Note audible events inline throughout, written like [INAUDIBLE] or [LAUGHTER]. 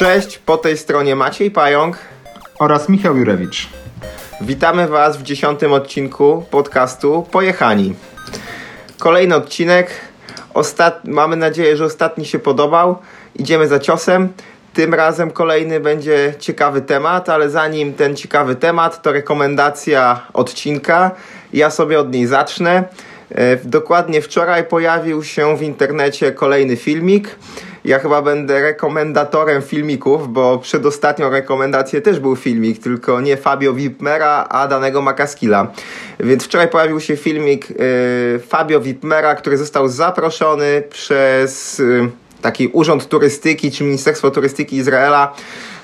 Cześć, po tej stronie Maciej Pająk oraz Michał Jurewicz. Witamy Was w dziesiątym odcinku podcastu Pojechani. Kolejny odcinek. Ostat... Mamy nadzieję, że ostatni się podobał. Idziemy za ciosem. Tym razem kolejny będzie ciekawy temat, ale zanim ten ciekawy temat, to rekomendacja odcinka. Ja sobie od niej zacznę. E, dokładnie wczoraj pojawił się w internecie kolejny filmik. Ja chyba będę rekomendatorem filmików, bo przedostatnią rekomendację też był filmik, tylko nie Fabio Wipmera, a danego Makaskila. Więc wczoraj pojawił się filmik e, Fabio Wipmera, który został zaproszony przez e, taki Urząd Turystyki czy Ministerstwo Turystyki Izraela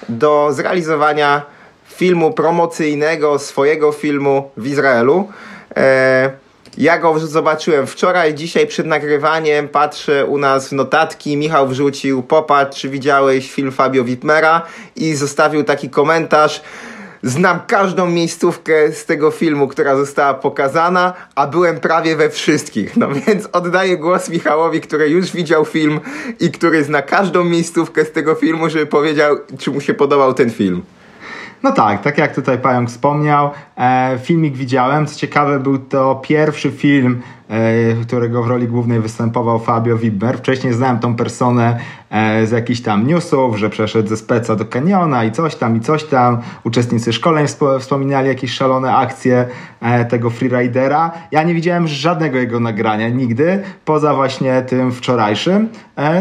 do zrealizowania filmu promocyjnego, swojego filmu w Izraelu. Ja go zobaczyłem wczoraj, dzisiaj przed nagrywaniem patrzę u nas w notatki. Michał wrzucił, popatrz, czy widziałeś film Fabio Witmera i zostawił taki komentarz. Znam każdą miejscówkę z tego filmu, która została pokazana, a byłem prawie we wszystkich. No więc oddaję głos Michałowi, który już widział film i który zna każdą miejscówkę z tego filmu, żeby powiedział, czy mu się podobał ten film. No tak, tak jak tutaj Pająk wspomniał, e, filmik widziałem. Co ciekawe, był to pierwszy film którego w roli głównej występował Fabio Wibber. Wcześniej znałem tą personę e, z jakichś tam newsów, że przeszedł ze speca do kaniona i coś tam, i coś tam. Uczestnicy szkoleń wspominali jakieś szalone akcje e, tego freeridera. Ja nie widziałem żadnego jego nagrania nigdy, poza właśnie tym wczorajszym,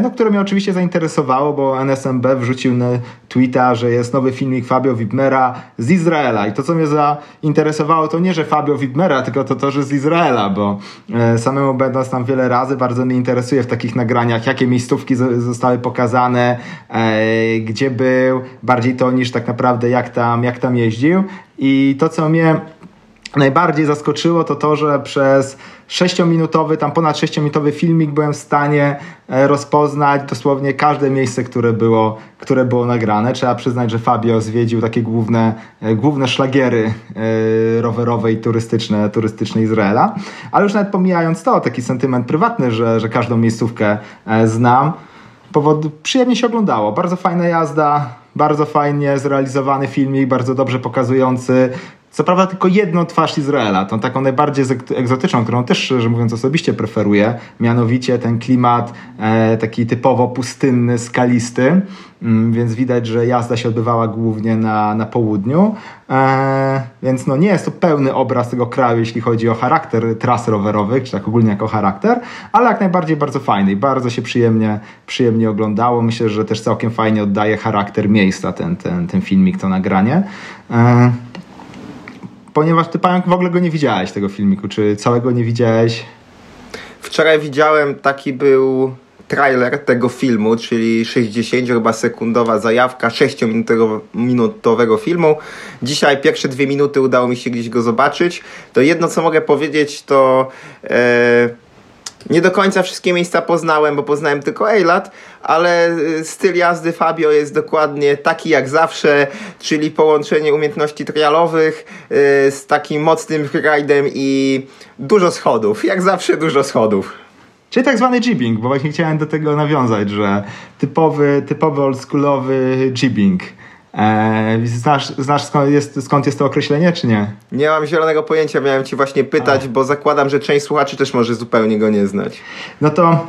no, które mnie oczywiście zainteresowało, bo NSMB wrzucił na tweeta, że jest nowy filmik Fabio Wibmera z Izraela. I to, co mnie zainteresowało, to nie, że Fabio Wibmera, tylko to to, że z Izraela, bo E, samemu będąc tam wiele razy, bardzo mnie interesuje w takich nagraniach, jakie miejscówki zostały pokazane, e, gdzie był, bardziej to niż tak naprawdę jak tam, jak tam jeździł. I to, co mnie najbardziej zaskoczyło, to to, że przez sześciominutowy, tam ponad sześciominutowy filmik byłem w stanie e, rozpoznać dosłownie każde miejsce, które było, które było nagrane. Trzeba przyznać, że Fabio zwiedził takie główne, e, główne szlagiery e, rowerowe i turystyczne, turystyczne Izraela. Ale już nawet pomijając to, taki sentyment prywatny, że, że każdą miejscówkę znam, powód przyjemnie się oglądało. Bardzo fajna jazda, bardzo fajnie zrealizowany filmik, bardzo dobrze pokazujący co prawda tylko jedną twarz Izraela, tą taką najbardziej egzotyczną, którą też szczerze mówiąc osobiście preferuję, mianowicie ten klimat e, taki typowo pustynny, skalisty, mm, więc widać, że jazda się odbywała głównie na, na południu, e, więc no nie jest to pełny obraz tego kraju, jeśli chodzi o charakter tras rowerowych, czy tak ogólnie jako charakter, ale jak najbardziej bardzo fajny i bardzo się przyjemnie, przyjemnie oglądało. Myślę, że też całkiem fajnie oddaje charakter miejsca ten, ten, ten filmik, to nagranie. E, ponieważ ty pająk w ogóle go nie widziałeś tego filmiku, czy całego nie widziałeś? Wczoraj widziałem taki był trailer tego filmu, czyli 60 chyba sekundowa zajawka 6-minutowego filmu. Dzisiaj pierwsze dwie minuty udało mi się gdzieś go zobaczyć. To jedno co mogę powiedzieć to e, nie do końca wszystkie miejsca poznałem, bo poznałem tylko Eilat, ale y, styl jazdy Fabio jest dokładnie taki jak zawsze, czyli połączenie umiejętności trialowych y, z takim mocnym freeridem i dużo schodów. Jak zawsze dużo schodów. Czyli tak zwany jibbing, bo właśnie chciałem do tego nawiązać, że typowy, typowy oldschoolowy jibbing. Eee, znasz, znasz skąd, jest, skąd jest to określenie, czy nie? Nie mam zielonego pojęcia, miałem ci właśnie pytać, A. bo zakładam, że część słuchaczy też może zupełnie go nie znać. No to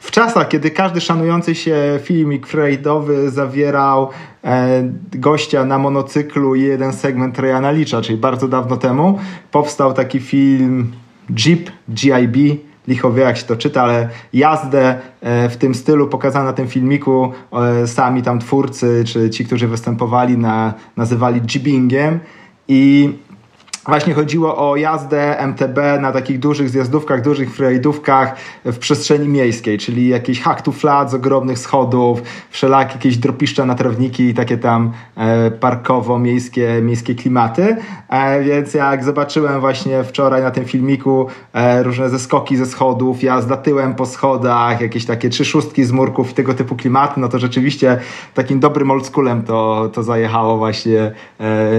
w czasach, kiedy każdy szanujący się filmik frajdowy zawierał e, gościa na monocyklu i jeden segment Rayana Licza, czyli bardzo dawno temu, powstał taki film Jeep GIB, licho wie jak się to czyta, ale jazdę e, w tym stylu pokazano na tym filmiku e, sami tam twórcy, czy ci, którzy występowali na, nazywali jibbingiem i Właśnie chodziło o jazdę MTB na takich dużych zjazdówkach, dużych freeridówkach w przestrzeni miejskiej, czyli jakieś hack to flat z ogromnych schodów, wszelakie jakieś dropiszcza na trawniki i takie tam e, parkowo-miejskie miejskie klimaty. E, więc jak zobaczyłem właśnie wczoraj na tym filmiku e, różne zeskoki ze schodów, jazda tyłem po schodach, jakieś takie trzy szóstki z murków i tego typu klimaty, no to rzeczywiście takim dobrym oldschoolem to, to zajechało właśnie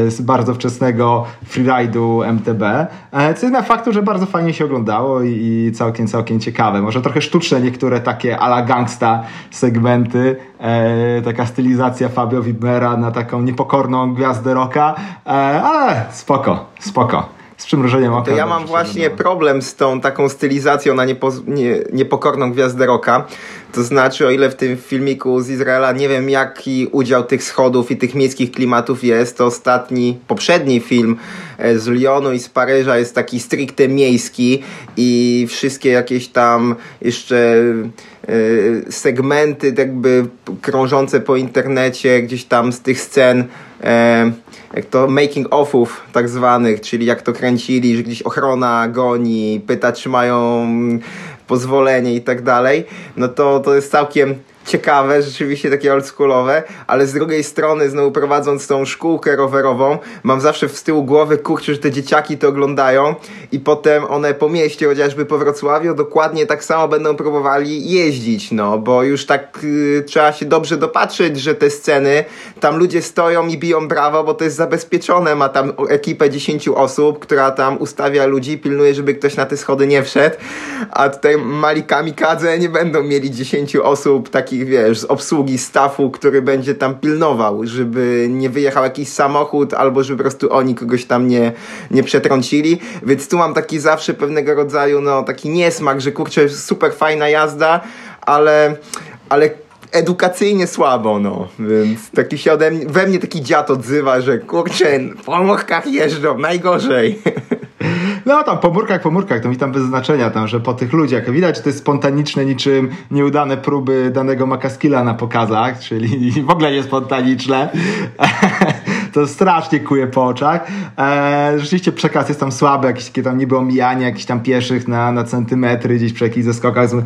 z bardzo wczesnego freeride'u MTB, e, co jest na faktu, że bardzo fajnie się oglądało i całkiem, całkiem ciekawe. Może trochę sztuczne niektóre takie ala gangsta segmenty, e, taka stylizacja Fabio Wibera na taką niepokorną gwiazdę rocka, e, ale spoko, spoko z przymrużeniem oka. To ja mam właśnie problem z tą taką stylizacją na niepo, nie, niepokorną gwiazdę rocka. To znaczy, o ile w tym filmiku z Izraela nie wiem jaki udział tych schodów i tych miejskich klimatów jest, to ostatni, poprzedni film e, z Lyonu i z Paryża jest taki stricte miejski i wszystkie jakieś tam jeszcze e, segmenty jakby krążące po internecie gdzieś tam z tych scen e, to making offów tak zwanych, czyli jak to kręcili, że gdzieś ochrona goni, pyta czy mają pozwolenie i tak dalej, no to to jest całkiem ciekawe, rzeczywiście takie oldschoolowe, ale z drugiej strony znowu prowadząc tą szkółkę rowerową, mam zawsze z tyłu głowy, kurczę, że te dzieciaki to oglądają i potem one po mieście, chociażby po Wrocławiu, dokładnie tak samo będą próbowali jeździć, no, bo już tak y, trzeba się dobrze dopatrzeć, że te sceny, tam ludzie stoją i biją brawo, bo to jest zabezpieczone, ma tam ekipę 10 osób, która tam ustawia ludzi, pilnuje, żeby ktoś na te schody nie wszedł, a tutaj mali kamikadze nie będą mieli 10 osób takich takich, wiesz, z obsługi stafu, który będzie tam pilnował, żeby nie wyjechał jakiś samochód, albo żeby po prostu oni kogoś tam nie, nie przetrącili. Więc tu mam taki zawsze pewnego rodzaju, no, taki niesmak, że kurczę, super fajna jazda, ale, ale edukacyjnie słabo, no. Więc taki się ode mnie, we mnie taki dziad odzywa, że kurczę, po murkach jeżdżą, najgorzej. [LAUGHS] No tam po murkach, po murkach, to mi tam bez znaczenia tam, że po tych ludziach. Widać, to jest spontaniczne niczym nieudane próby danego makaskilla na pokazach, czyli [LAUGHS] w ogóle nie spontaniczne. To strasznie kuje po oczach. E, rzeczywiście przekaz jest tam słaby, jakieś takie tam niby omijanie jakichś tam pieszych na, na centymetry gdzieś przy jakichś zeskokach z, e,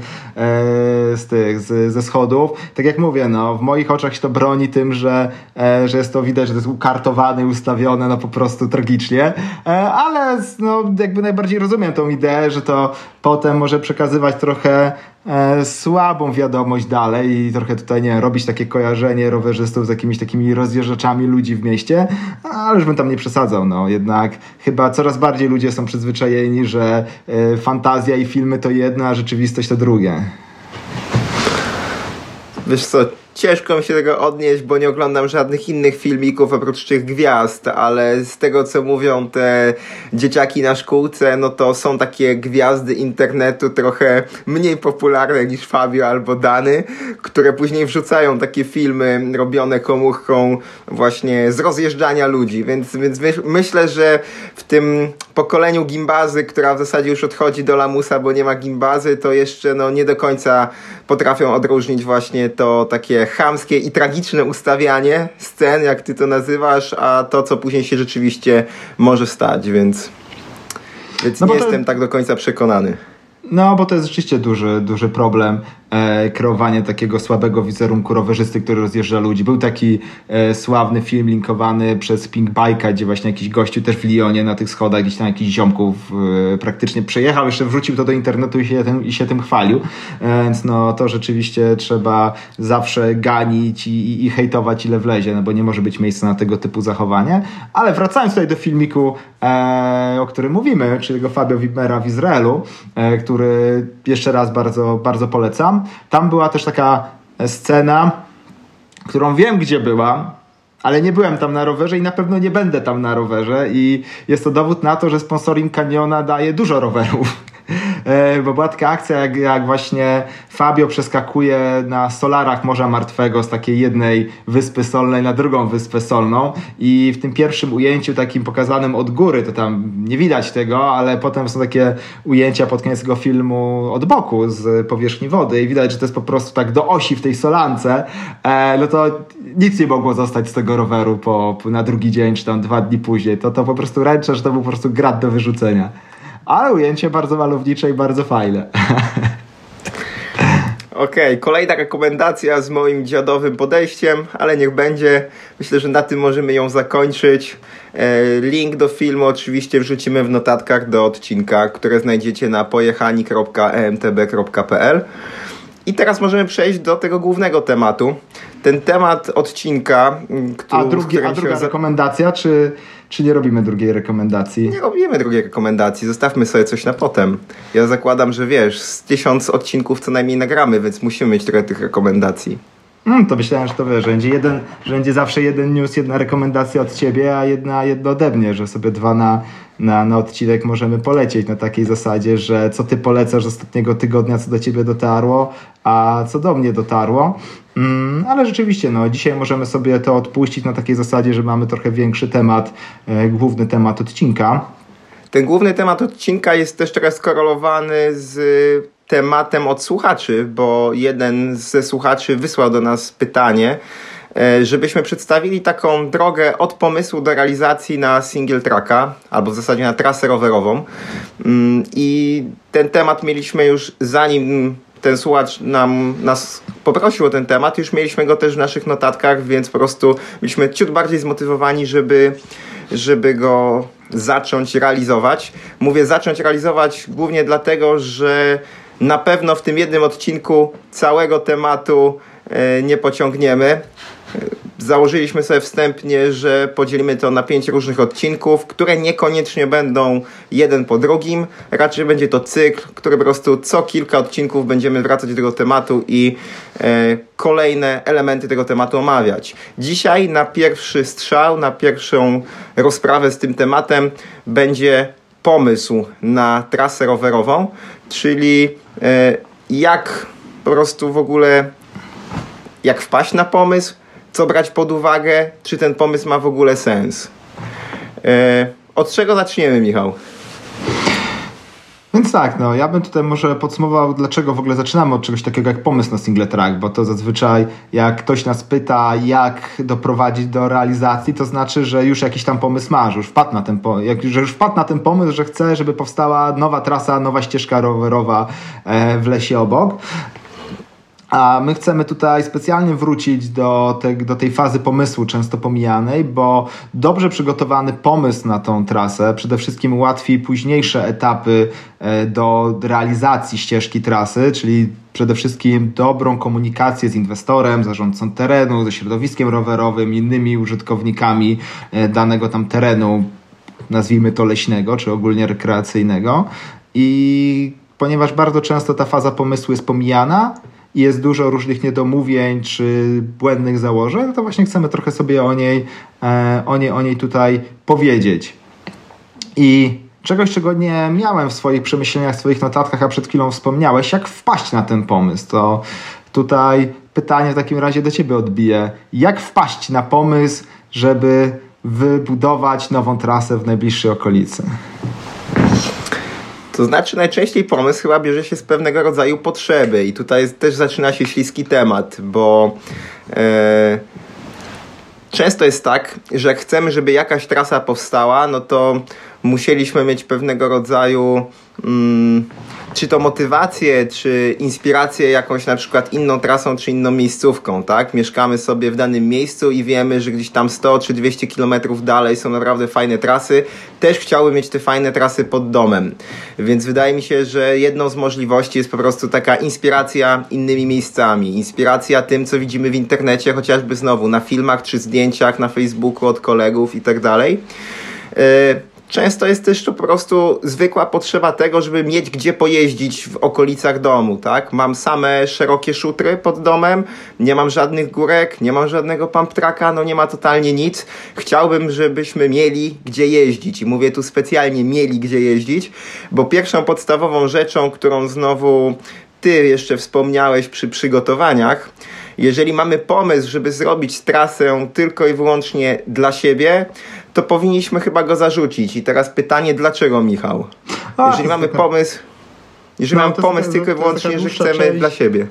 z tych, z, ze schodów. Tak jak mówię, no, w moich oczach się to broni tym, że, e, że jest to widać, że to jest ukartowane i ustawione no po prostu tragicznie, e, ale no, jakby najbardziej rozumiem tą ideę, że to potem może przekazywać trochę e, słabą wiadomość dalej i trochę tutaj, nie robić takie kojarzenie rowerzystów z jakimiś takimi rozjeżdżaczami ludzi w mieście, ale już bym tam nie przesadzał, no jednak chyba coraz bardziej ludzie są przyzwyczajeni, że e, fantazja i filmy to jedno, a rzeczywistość to drugie. Wiesz co, ciężko mi się tego odnieść, bo nie oglądam żadnych innych filmików oprócz tych gwiazd, ale z tego co mówią te dzieciaki na szkółce, no to są takie gwiazdy internetu trochę mniej popularne niż Fabio albo Dany, które później wrzucają takie filmy robione komórką właśnie z rozjeżdżania ludzi, więc, więc myślę, że w tym pokoleniu gimbazy, która w zasadzie już odchodzi do lamusa, bo nie ma gimbazy, to jeszcze no, nie do końca potrafią odróżnić właśnie to takie chamskie i tragiczne ustawianie scen, jak ty to nazywasz, a to, co później się rzeczywiście może stać, więc, więc no nie to... jestem tak do końca przekonany. No, bo to jest rzeczywiście duży, duży problem e, kreowanie takiego słabego wizerunku rowerzysty, który rozjeżdża ludzi. Był taki e, sławny film linkowany przez Pink Bike'a, gdzie właśnie jakiś gościu też w Lyonie na tych schodach, gdzieś tam jakiś ziomków e, praktycznie przejechał, jeszcze wrzucił to do internetu i się i się tym chwalił. E, więc no, to rzeczywiście trzeba zawsze ganić i, i, i hejtować ile wlezie, no bo nie może być miejsca na tego typu zachowanie. Ale wracając tutaj do filmiku, e, o którym mówimy, czyli tego Fabio Wibera w Izraelu, e, który jeszcze raz bardzo, bardzo polecam. Tam była też taka scena, którą wiem gdzie była, ale nie byłem tam na rowerze i na pewno nie będę tam na rowerze i jest to dowód na to, że sponsoring Caniona daje dużo rowerów. E, bo była taka akcja, jak, jak właśnie Fabio przeskakuje na solarach Morza Martwego z takiej jednej wyspy solnej na drugą wyspę solną i w tym pierwszym ujęciu takim pokazanym od góry, to tam nie widać tego, ale potem są takie ujęcia pod koniec tego filmu od boku z powierzchni wody i widać, że to jest po prostu tak do osi w tej solance, e, no to nic nie mogło zostać z tego roweru po, na drugi dzień, czy tam dwa dni później. To, to po prostu ręczę, że to był po prostu grat do wyrzucenia ale ujęcie bardzo malownicze i bardzo fajne. [LAUGHS] Okej, okay, kolejna rekomendacja z moim dziadowym podejściem, ale niech będzie. Myślę, że na tym możemy ją zakończyć. E, link do filmu oczywiście wrzucimy w notatkach do odcinka, które znajdziecie na pojechani.emtb.pl. I teraz możemy przejść do tego głównego tematu. Ten temat odcinka, który, a, drugi, a druga rekomendacja, czy, czy nie robimy drugiej rekomendacji? Nie robimy drugiej rekomendacji, zostawmy sobie coś na potem. Ja zakładam, że wiesz, z tysiąc odcinków co najmniej nagramy, więc musimy mieć trochę tych rekomendacji. Hmm, to myślałem, że to wiesz, że będzie, jeden, że będzie zawsze jeden news, jedna rekomendacja od ciebie, a jedna jedno ode mnie, że sobie dwa na, na, na odcinek możemy polecieć na takiej zasadzie, że co ty polecasz ostatniego tygodnia, co do ciebie dotarło, a co do mnie dotarło. Mm, ale rzeczywiście, no, dzisiaj możemy sobie to odpuścić na takiej zasadzie, że mamy trochę większy temat, e, główny temat odcinka. Ten główny temat odcinka jest też teraz skorelowany z tematem od słuchaczy, bo jeden ze słuchaczy wysłał do nas pytanie, e, żebyśmy przedstawili taką drogę od pomysłu do realizacji na single tracka, albo w zasadzie na trasę rowerową. Mm, I ten temat mieliśmy już zanim ten słuchacz nam, nas poprosił o ten temat, już mieliśmy go też w naszych notatkach, więc po prostu byliśmy ciut bardziej zmotywowani, żeby, żeby go zacząć realizować. Mówię zacząć realizować głównie dlatego, że na pewno w tym jednym odcinku całego tematu e, nie pociągniemy. Założyliśmy sobie wstępnie, że podzielimy to na pięć różnych odcinków, które niekoniecznie będą jeden po drugim. Raczej będzie to cykl, który po prostu co kilka odcinków będziemy wracać do tego tematu i e, kolejne elementy tego tematu omawiać. Dzisiaj na pierwszy strzał, na pierwszą rozprawę z tym tematem będzie pomysł na trasę rowerową, czyli e, jak po prostu w ogóle jak wpaść na pomysł, co brać pod uwagę, czy ten pomysł ma w ogóle sens. E, od czego zaczniemy, Michał? Więc tak, no ja bym tutaj może podsumował, dlaczego w ogóle zaczynamy od czegoś takiego jak pomysł na single track, bo to zazwyczaj jak ktoś nas pyta, jak doprowadzić do realizacji, to znaczy, że już jakiś tam pomysł ma, że już wpadł na ten, jak, że już wpadł na ten pomysł, że chce, żeby powstała nowa trasa, nowa ścieżka rowerowa e, w lesie obok. A my chcemy tutaj specjalnie wrócić do, te, do tej fazy pomysłu, często pomijanej, bo dobrze przygotowany pomysł na tą trasę przede wszystkim ułatwi późniejsze etapy e, do realizacji ścieżki trasy, czyli przede wszystkim dobrą komunikację z inwestorem, zarządcą terenu, ze środowiskiem rowerowym, innymi użytkownikami e, danego tam terenu, nazwijmy to leśnego, czy ogólnie rekreacyjnego. I ponieważ bardzo często ta faza pomysłu jest pomijana, i jest dużo różnych niedomówień czy błędnych założeń, no to właśnie chcemy trochę sobie o niej, e, o niej, o niej tutaj powiedzieć. I czegoś, czego nie miałem w swoich przemyśleniach, w swoich notatkach, a przed chwilą wspomniałeś, jak wpaść na ten pomysł, to tutaj pytanie w takim razie do Ciebie odbiję. Jak wpaść na pomysł, żeby wybudować nową trasę w najbliższej okolicy? To znaczy najczęściej pomysł chyba bierze się z pewnego rodzaju potrzeby i tutaj też zaczyna się śliski temat, bo e, często jest tak, że jak chcemy, żeby jakaś trasa powstała, no to musieliśmy mieć pewnego rodzaju mm, czy to motywację, czy inspirację jakąś na przykład inną trasą, czy inną miejscówką, tak? Mieszkamy sobie w danym miejscu i wiemy, że gdzieś tam 100 czy 200 kilometrów dalej są naprawdę fajne trasy. Też chciałbym mieć te fajne trasy pod domem. Więc wydaje mi się, że jedną z możliwości jest po prostu taka inspiracja innymi miejscami. Inspiracja tym, co widzimy w internecie, chociażby znowu na filmach czy zdjęciach na Facebooku od kolegów i tak dalej. E, Często jest też to po prostu zwykła potrzeba tego, żeby mieć gdzie pojeździć w okolicach domu, tak? Mam same szerokie szutry pod domem, nie mam żadnych górek, nie mam żadnego pump tracka, no nie ma totalnie nic. Chciałbym, żebyśmy mieli gdzie jeździć i mówię tu specjalnie mieli gdzie jeździć, bo pierwszą podstawową rzeczą, którą znowu ty jeszcze wspomniałeś przy przygotowaniach, jeżeli mamy pomysł, żeby zrobić trasę tylko i wyłącznie dla siebie, to powinniśmy chyba go zarzucić. I teraz pytanie, dlaczego Michał? A, jeżeli mamy taka... pomysł, jeżeli no, mamy pomysł tylko i wyłącznie, że chcemy część, dla siebie.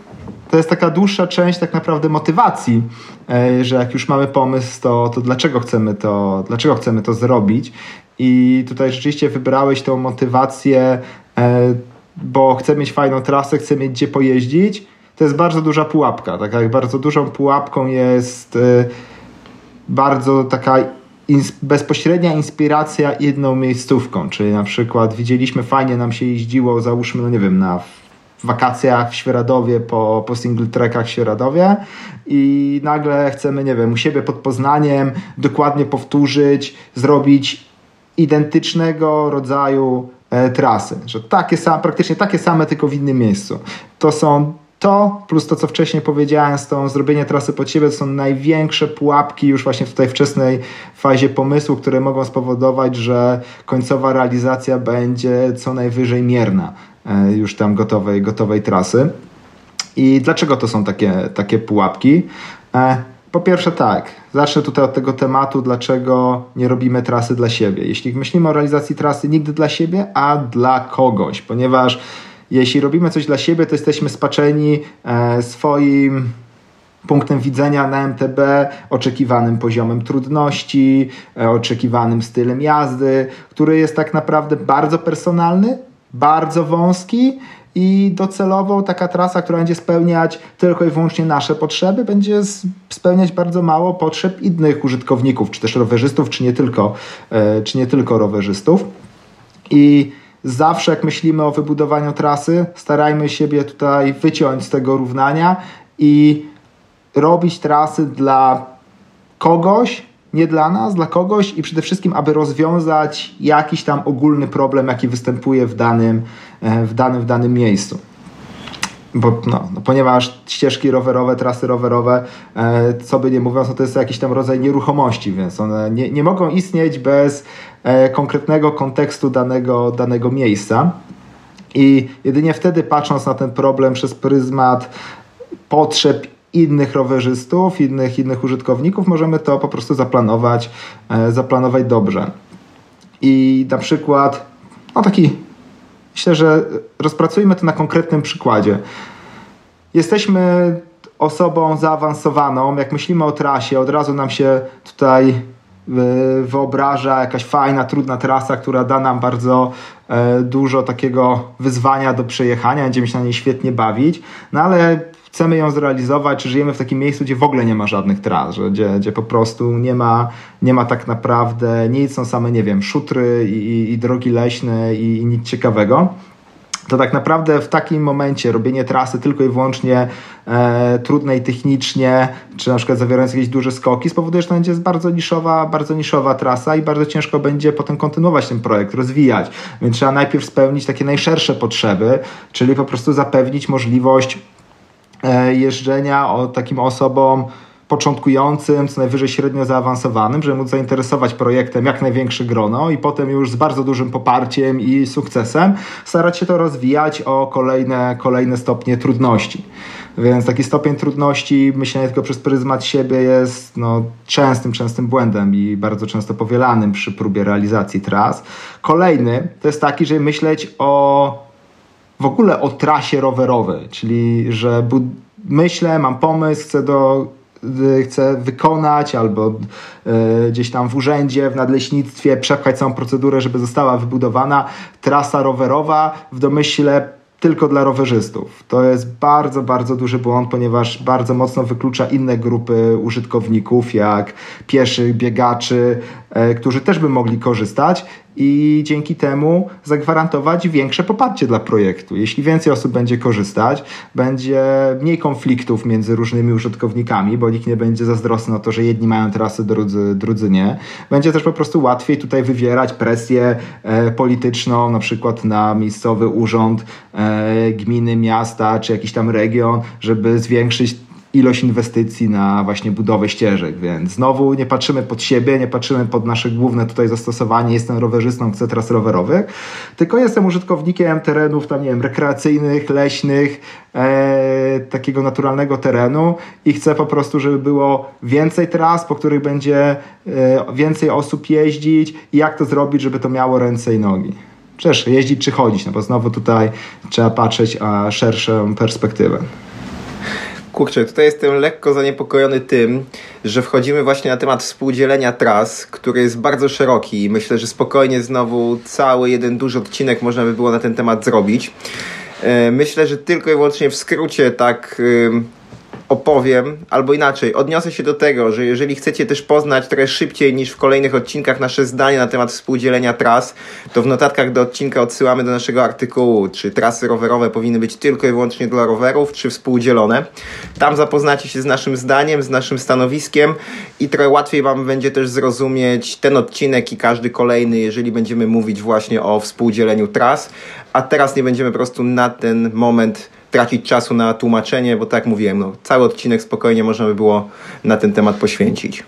To jest taka dłuższa część tak naprawdę motywacji, e, że jak już mamy pomysł, to, to dlaczego chcemy to, dlaczego chcemy to zrobić? I tutaj rzeczywiście wybrałeś tą motywację, e, bo chcę mieć fajną trasę, chcę mieć gdzie pojeździć. To jest bardzo duża pułapka. Tak jak bardzo dużą pułapką jest e, bardzo taka ins bezpośrednia inspiracja jedną miejscówką, czyli na przykład widzieliśmy fajnie nam się jeździło, załóżmy, no nie wiem, na wakacjach w Świeradowie, po, po single trackach w Świeradowie i nagle chcemy, nie wiem, u siebie pod Poznaniem dokładnie powtórzyć, zrobić identycznego rodzaju e, trasy, że takie same, praktycznie takie same, tylko w innym miejscu. To są to plus to, co wcześniej powiedziałem, z tą zrobienie trasy pod siebie, to są największe pułapki już właśnie w tej wczesnej fazie pomysłu, które mogą spowodować, że końcowa realizacja będzie co najwyżej mierna e, już tam gotowej, gotowej trasy. I dlaczego to są takie, takie pułapki? E, po pierwsze tak, zacznę tutaj od tego tematu, dlaczego nie robimy trasy dla siebie. Jeśli myślimy o realizacji trasy nigdy dla siebie, a dla kogoś, ponieważ jeśli robimy coś dla siebie, to jesteśmy spaczeni e, swoim punktem widzenia na MTB, oczekiwanym poziomem trudności, e, oczekiwanym stylem jazdy, który jest tak naprawdę bardzo personalny, bardzo wąski i docelowo taka trasa, która będzie spełniać tylko i wyłącznie nasze potrzeby, będzie spełniać bardzo mało potrzeb innych użytkowników, czy też rowerzystów, czy nie tylko, e, czy nie tylko rowerzystów. I zawsze jak myślimy o wybudowaniu trasy, starajmy siebie tutaj wyciąć z tego równania i robić trasy dla kogoś, nie dla nas, dla kogoś i przede wszystkim, aby rozwiązać jakiś tam ogólny problem, jaki występuje w danym, e, w danym, w danym miejscu. Bo, no, no, ponieważ ścieżki rowerowe, trasy rowerowe, e, co by nie mówiąc, no to jest jakiś tam rodzaj nieruchomości, więc one nie, nie mogą istnieć bez e, konkretnego kontekstu danego, danego miejsca. I jedynie wtedy patrząc na ten problem przez pryzmat potrzeb innych rowerzystów, innych, innych użytkowników, możemy to po prostu zaplanować, e, zaplanować dobrze. I na przykład, no taki, myślę, że rozpracujmy to na konkretnym przykładzie. Jesteśmy osobą zaawansowaną, jak myślimy o trasie, od razu nam się tutaj e, wyobraża jakaś fajna, trudna trasa, która da nam bardzo e, dużo takiego wyzwania do przejechania, będziemy się na niej świetnie bawić, no ale chcemy ją zrealizować, czy żyjemy w takim miejscu, gdzie w ogóle nie ma żadnych tras, gdzie, gdzie po prostu nie ma, nie ma tak naprawdę nic, są same, nie wiem, szutry i, i drogi leśne i, i nic ciekawego to tak naprawdę w takim momencie robienie trasy tylko i wyłącznie e, trudnej technicznie, czy na przykład zawierając jakieś duże skoki, spowoduje, że to będzie bardzo niszowa, bardzo niszowa trasa i bardzo ciężko będzie potem kontynuować ten projekt, rozwijać. Więc trzeba najpierw spełnić takie najszersze potrzeby, czyli po prostu zapewnić możliwość jeżdżenia o takim osobom początkującym, co najwyżej średnio zaawansowanym, żeby móc zainteresować projektem jak największe grono i potem już z bardzo dużym poparciem i sukcesem starać się to rozwijać o kolejne, kolejne stopnie trudności. Więc taki stopień trudności, myślenie tylko przez pryzmat siebie jest no, częstym, częstym błędem i bardzo często powielanym przy próbie realizacji tras. Kolejny to jest taki, żeby myśleć o w ogóle o trasie rowerowej, czyli że myślę, mam pomysł, chcę do chcę wykonać albo y, gdzieś tam w urzędzie, w nadleśnictwie przepchać całą procedurę, żeby została wybudowana trasa rowerowa w domyśle tylko dla rowerzystów. To jest bardzo, bardzo duży błąd, ponieważ bardzo mocno wyklucza inne grupy użytkowników, jak pieszych, biegaczy, e, którzy też by mogli korzystać i dzięki temu zagwarantować większe poparcie dla projektu. Jeśli więcej osób będzie korzystać, będzie mniej konfliktów między różnymi użytkownikami, bo nikt nie będzie zazdrosny o to, że jedni mają trasy, drudzy, drudzy nie. Będzie też po prostu łatwiej tutaj wywierać presję e, polityczną, na przykład na miejscowy urząd e, gminy, miasta czy jakiś tam region, żeby zwiększyć ilość inwestycji na właśnie budowę ścieżek, więc znowu nie patrzymy pod siebie, nie patrzymy pod nasze główne tutaj zastosowanie, jestem rowerzystą, chcę tras rowerowych, tylko jestem użytkownikiem terenów tam, nie wiem, rekreacyjnych, leśnych, e, takiego naturalnego terenu i chcę po prostu, żeby było więcej tras, po których będzie e, więcej osób jeździć i jak to zrobić, żeby to miało ręce i nogi. Przecież jeździć czy chodzić, no bo znowu tutaj trzeba patrzeć a szerszą perspektywę. Kurczę, tutaj jestem lekko zaniepokojony tym, że wchodzimy właśnie na temat współdzielenia tras, który jest bardzo szeroki i myślę, że spokojnie znowu cały jeden duży odcinek można by było na ten temat zrobić. E, myślę, że tylko i wyłącznie w skrócie tak opowiem, albo inaczej, odniosę się do tego, że jeżeli chcecie też poznać trochę szybciej niż w kolejnych odcinkach nasze zdanie na temat współdzielenia tras, to w notatkach do odcinka odsyłamy do naszego artykułu, czy trasy rowerowe powinny być tylko i wyłącznie dla rowerów, czy współdzielone. Tam zapoznacie się z naszym zdaniem, z naszym stanowiskiem i trochę łatwiej Wam będzie też zrozumieć ten odcinek i każdy kolejny, jeżeli będziemy mówić właśnie o współdzieleniu tras, a teraz nie będziemy po prostu na ten moment tracić czasu na tłumaczenie, bo tak mówiłem, no, cały odcinek spokojnie można by było na ten temat poświęcić.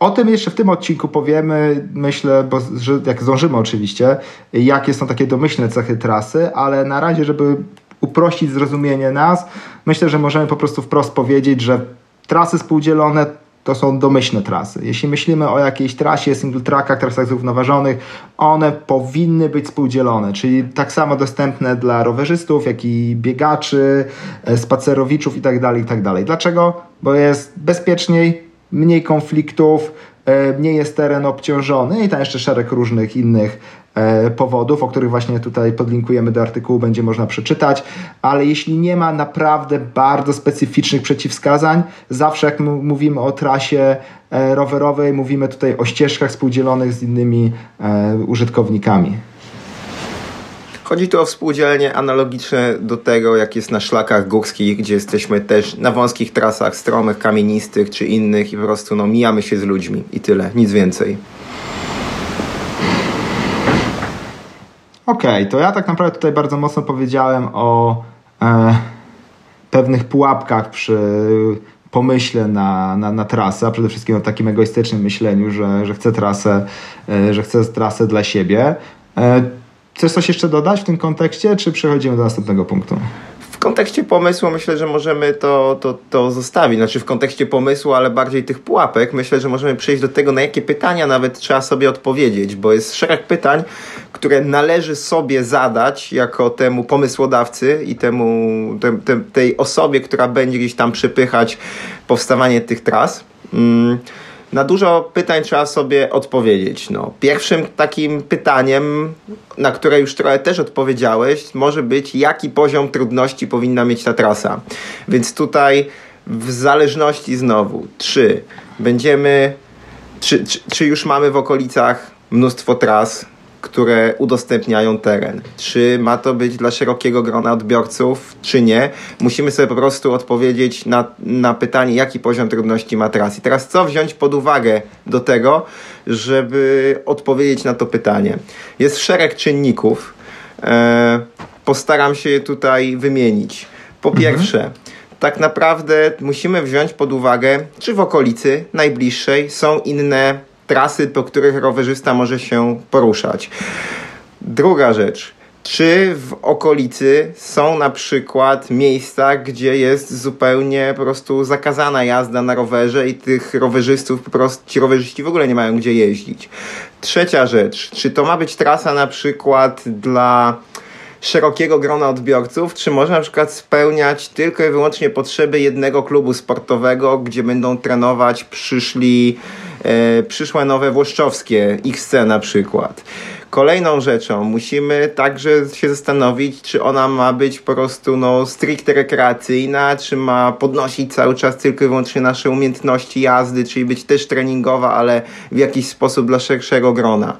O tym jeszcze w tym odcinku powiemy, myślę, bo, że jak zdążymy oczywiście, jakie są takie domyślne cechy trasy, ale na razie, żeby uprościć zrozumienie nas, myślę, że możemy po prostu wprost powiedzieć, że trasy współdzielone to są domyślne trasy. Jeśli myślimy o jakiejś trasie single trackach, trasach zrównoważonych, one powinny być współdzielone, czyli tak samo dostępne dla rowerzystów, jak i biegaczy, e, spacerowiczów itd. Tak itd. Tak Dlaczego? Bo jest bezpieczniej, mniej konfliktów, e, mniej jest teren obciążony i tam jeszcze szereg różnych innych powodów, o których właśnie tutaj podlinkujemy do artykułu, będzie można przeczytać, ale jeśli nie ma naprawdę bardzo specyficznych przeciwwskazań, zawsze jak mówimy o trasie e, rowerowej, mówimy tutaj o ścieżkach współdzielonych z innymi e, użytkownikami. Chodzi tu o współdzielenie analogiczne do tego, jak jest na szlakach górskich, gdzie jesteśmy też na wąskich trasach, stromych, kamienistych czy innych i po prostu no, mijamy się z ludźmi i tyle, nic więcej. Okej, okay, to ja tak naprawdę tutaj bardzo mocno powiedziałem o e, pewnych pułapkach przy pomyśle na, na, na trasę, a przede wszystkim o takim egoistycznym myśleniu, że, że chcę trasę, e, że chcę trasę dla siebie. E, chcesz coś jeszcze dodać w tym kontekście, czy przechodzimy do następnego punktu? W kontekście pomysłu myślę, że możemy to, to, to zostawić. Znaczy w kontekście pomysłu, ale bardziej tych pułapek, myślę, że możemy przejść do tego, na jakie pytania nawet trzeba sobie odpowiedzieć, bo jest szereg pytań, które należy sobie zadać jako temu pomysłodawcy i temu, te, te, tej osobie, która będzie gdzieś tam przepychać powstawanie tych tras. Mm na dużo pytań trzeba sobie odpowiedzieć. No, pierwszym takim pytaniem, na które już trochę też odpowiedziałeś, może być, jaki poziom trudności powinna mieć ta trasa. Więc tutaj w zależności znowu, czy będziemy, czy, czy, czy już mamy w okolicach mnóstwo tras, które udostępniają teren. Czy ma to być dla szerokiego grona odbiorców, czy nie? Musimy sobie po prostu odpowiedzieć na, na pytanie, jaki poziom trudności ma teraz. I teraz co wziąć pod uwagę do tego, żeby odpowiedzieć na to pytanie? Jest szereg czynników. E, postaram się je tutaj wymienić. Po mhm. pierwsze, tak naprawdę musimy wziąć pod uwagę, czy w okolicy najbliższej są inne trasy, po których rowerzysta może się poruszać. Druga rzecz. Czy w okolicy są na przykład miejsca, gdzie jest zupełnie po prostu zakazana jazda na rowerze i tych rowerzystów po prostu, ci rowerzyści w ogóle nie mają gdzie jeździć? Trzecia rzecz. Czy to ma być trasa na przykład dla szerokiego grona odbiorców, czy może na przykład spełniać tylko i wyłącznie potrzeby jednego klubu sportowego, gdzie będą trenować przyszli przyszłe nowe włoszczowskie XC na przykład. Kolejną rzeczą musimy także się zastanowić, czy ona ma być po prostu no, stricte rekreacyjna, czy ma podnosić cały czas tylko i wyłącznie nasze umiejętności jazdy, czyli być też treningowa, ale w jakiś sposób dla szerszego grona.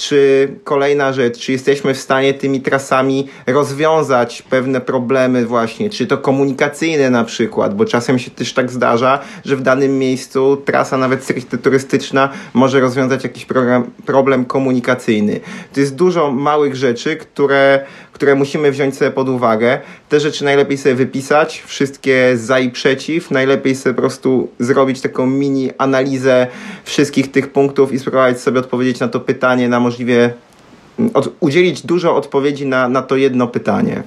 Czy kolejna rzecz, czy jesteśmy w stanie tymi trasami rozwiązać pewne problemy właśnie, czy to komunikacyjne na przykład, bo czasem się też tak zdarza, że w danym miejscu trasa nawet stricte turystyczna może rozwiązać jakiś program, problem komunikacyjny. To jest dużo małych rzeczy, które które musimy wziąć sobie pod uwagę. Te rzeczy najlepiej sobie wypisać, wszystkie za i przeciw. Najlepiej sobie po prostu zrobić taką mini analizę wszystkich tych punktów i spróbować sobie odpowiedzieć na to pytanie na możliwie, mm, od, udzielić dużo odpowiedzi na, na to jedno pytanie.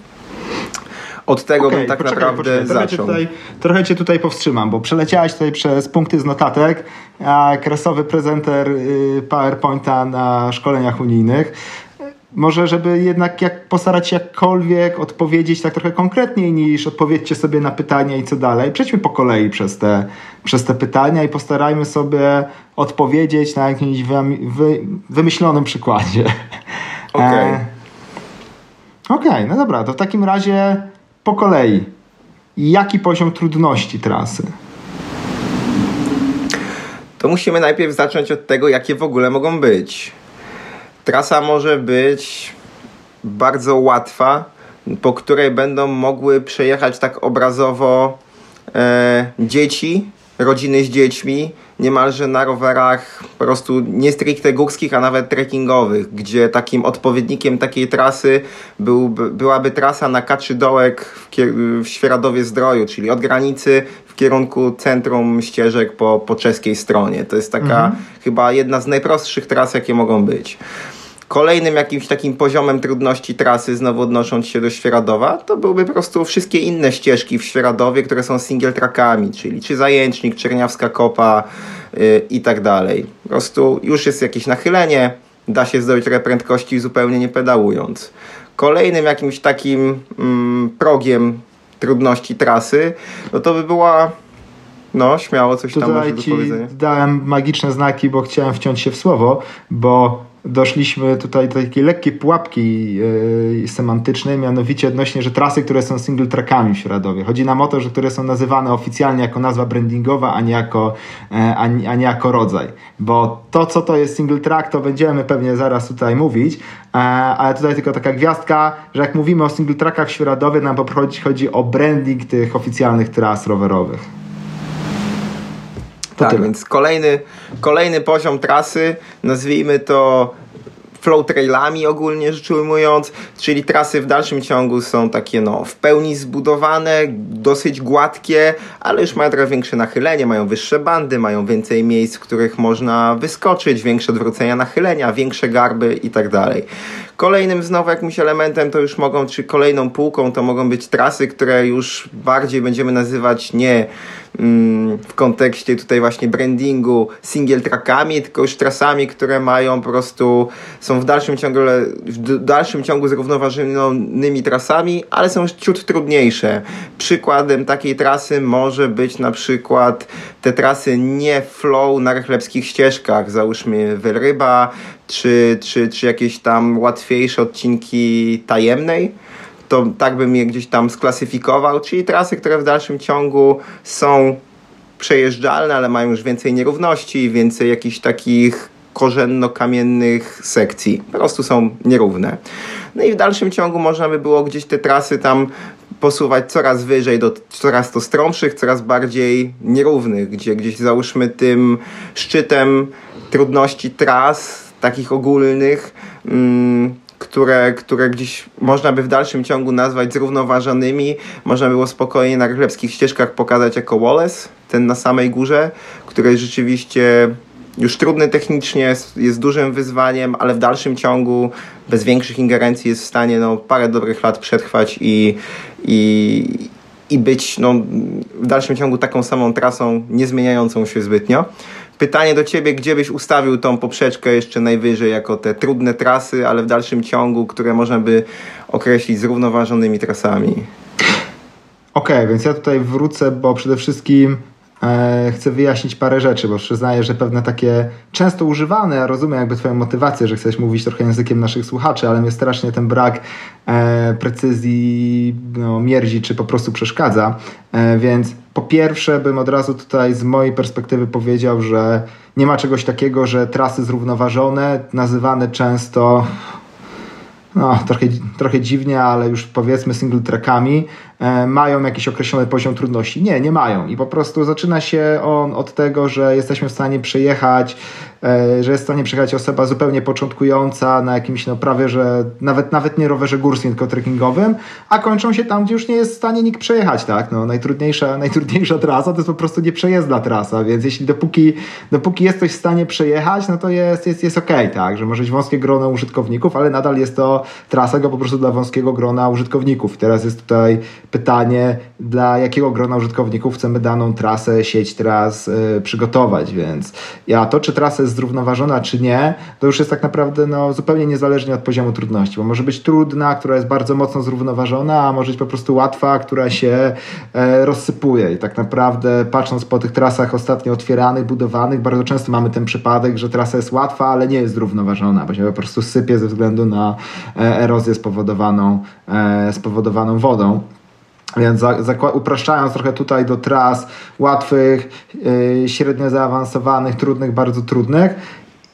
Od tego okay, bym tak poczekaj, naprawdę poczekaj. Trochę zaczął. Cię tutaj, trochę cię tutaj powstrzymam, bo przeleciałeś tutaj przez punkty z notatek, a kresowy prezenter y, PowerPointa na szkoleniach unijnych może, żeby jednak jak postarać się jakkolwiek odpowiedzieć tak trochę konkretniej niż odpowiedzcie sobie na pytania i co dalej. Przejdźmy po kolei przez te, przez te pytania i postarajmy sobie odpowiedzieć na jakimś wy, wy, wymyślonym przykładzie. [LAUGHS] Okej. Okay. E, Okej, okay, no dobra, to w takim razie po kolei. jaki poziom trudności trasy? To musimy najpierw zacząć od tego, jakie w ogóle mogą być. Trasa może być bardzo łatwa, po której będą mogły przejechać tak obrazowo e, dzieci, rodziny z dziećmi, niemalże na rowerach po prostu nie stricte górskich, a nawet trekkingowych, gdzie takim odpowiednikiem takiej trasy byłby, byłaby trasa na Kaczy Dołek w, w Świeradowie Zdroju, czyli od granicy w kierunku centrum ścieżek po, po czeskiej stronie. To jest taka mhm. chyba jedna z najprostszych tras, jakie mogą być. Kolejnym jakimś takim poziomem trudności trasy, znowu odnosząc się do Świeradowa, to byłyby po prostu wszystkie inne ścieżki w Świeradowie, które są single trackami, czyli czy Zajęcznik, Czerniawska Kopa yy, i tak dalej. Po prostu już jest jakieś nachylenie, da się zdobyć trochę prędkości zupełnie nie pedałując. Kolejnym jakimś takim mm, progiem trudności trasy, no to by była no, śmiało coś Tutaj tam może ci dałem magiczne znaki, bo chciałem wciąć się w słowo, bo doszliśmy tutaj do takiej lekkiej pułapki yy, semantycznej, mianowicie odnośnie, że trasy, które są single trackami w Środowie. Chodzi nam o to, że które są nazywane oficjalnie jako nazwa brandingowa, a nie jako, e, a, nie, a nie jako rodzaj. Bo to, co to jest single track, to będziemy pewnie zaraz tutaj mówić, e, ale tutaj tylko taka gwiazdka, że jak mówimy o single trackach w Świeradowie, nam po chodzi o branding tych oficjalnych tras rowerowych. To tak, tyle. więc kolejny, kolejny poziom trasy, nazwijmy to flow trailami ogólnie rzecz ujmując, czyli trasy w dalszym ciągu są takie no w pełni zbudowane, dosyć gładkie, ale już mają trochę większe nachylenie, mają wyższe bandy, mają więcej miejsc, w których można wyskoczyć, większe odwrócenia nachylenia, większe garby i tak dalej. Kolejnym znowu jakimś elementem to już mogą, czy kolejną półką to mogą być trasy, które już bardziej będziemy nazywać nie mm, w kontekście tutaj właśnie brandingu single trackami, tylko już trasami, które mają po prostu, są w dalszym ciągu, w dalszym ciągu zrównoważonymi trasami, ale są ciut trudniejsze. Przykładem takiej trasy może być na przykład te trasy nie flow na rechlebskich ścieżkach, załóżmy Wylryba, czy, czy, czy jakieś tam łatwiejsze odcinki tajemnej, to tak bym je gdzieś tam sklasyfikował, czyli trasy, które w dalszym ciągu są przejeżdżalne, ale mają już więcej nierówności, więcej jakichś takich korzenno-kamiennych sekcji. Po prostu są nierówne. No i w dalszym ciągu można by było gdzieś te trasy tam posuwać coraz wyżej do coraz to stromszych, coraz bardziej nierównych, gdzie gdzieś załóżmy tym szczytem trudności tras takich ogólnych, mm, które, które gdzieś można by w dalszym ciągu nazwać zrównoważonymi. Można było spokojnie na glebskich ścieżkach pokazać jako Wallace, ten na samej górze, który jest rzeczywiście już trudny technicznie, jest, jest dużym wyzwaniem, ale w dalszym ciągu bez większych ingerencji jest w stanie no, parę dobrych lat przetrwać i, i, i być no, w dalszym ciągu taką samą trasą, nie zmieniającą się zbytnio. Pytanie do Ciebie, gdzie byś ustawił tą poprzeczkę jeszcze najwyżej, jako te trudne trasy, ale w dalszym ciągu, które można by określić zrównoważonymi trasami? Okej, okay, więc ja tutaj wrócę, bo przede wszystkim e, chcę wyjaśnić parę rzeczy, bo przyznaję, że pewne takie często używane, ja rozumiem jakby Twoją motywację, że chcesz mówić trochę językiem naszych słuchaczy, ale mnie strasznie ten brak e, precyzji no, mierdzi, czy po prostu przeszkadza, e, więc po pierwsze bym od razu tutaj z mojej perspektywy powiedział, że nie ma czegoś takiego, że trasy zrównoważone, nazywane często no, trochę, trochę dziwnie, ale już powiedzmy single trackami, mają jakiś określony poziom trudności. Nie, nie mają. I po prostu zaczyna się on od tego, że jesteśmy w stanie przejechać, e, że jest w stanie przejechać osoba zupełnie początkująca na jakimś, no prawie, że nawet, nawet nie rowerze górskim, tylko trekkingowym, a kończą się tam, gdzie już nie jest w stanie nikt przejechać, tak? No, najtrudniejsza, [LAUGHS] najtrudniejsza trasa to jest po prostu nieprzejezdna trasa, więc jeśli dopóki, dopóki jesteś w stanie przejechać, no to jest, jest, jest okej, okay, tak? Że może być wąskie grono użytkowników, ale nadal jest to trasa go po prostu dla wąskiego grona użytkowników. I teraz jest tutaj pytanie, dla jakiego grona użytkowników chcemy daną trasę, sieć tras y, przygotować, więc ja to, czy trasa jest zrównoważona, czy nie, to już jest tak naprawdę no, zupełnie niezależnie od poziomu trudności, bo może być trudna, która jest bardzo mocno zrównoważona, a może być po prostu łatwa, która się e, rozsypuje i tak naprawdę patrząc po tych trasach ostatnio otwieranych, budowanych, bardzo często mamy ten przypadek, że trasa jest łatwa, ale nie jest zrównoważona, bo się po prostu sypie ze względu na e, erozję spowodowaną, e, spowodowaną wodą. Więc upraszczając trochę tutaj do tras łatwych, yy, średnio zaawansowanych, trudnych, bardzo trudnych,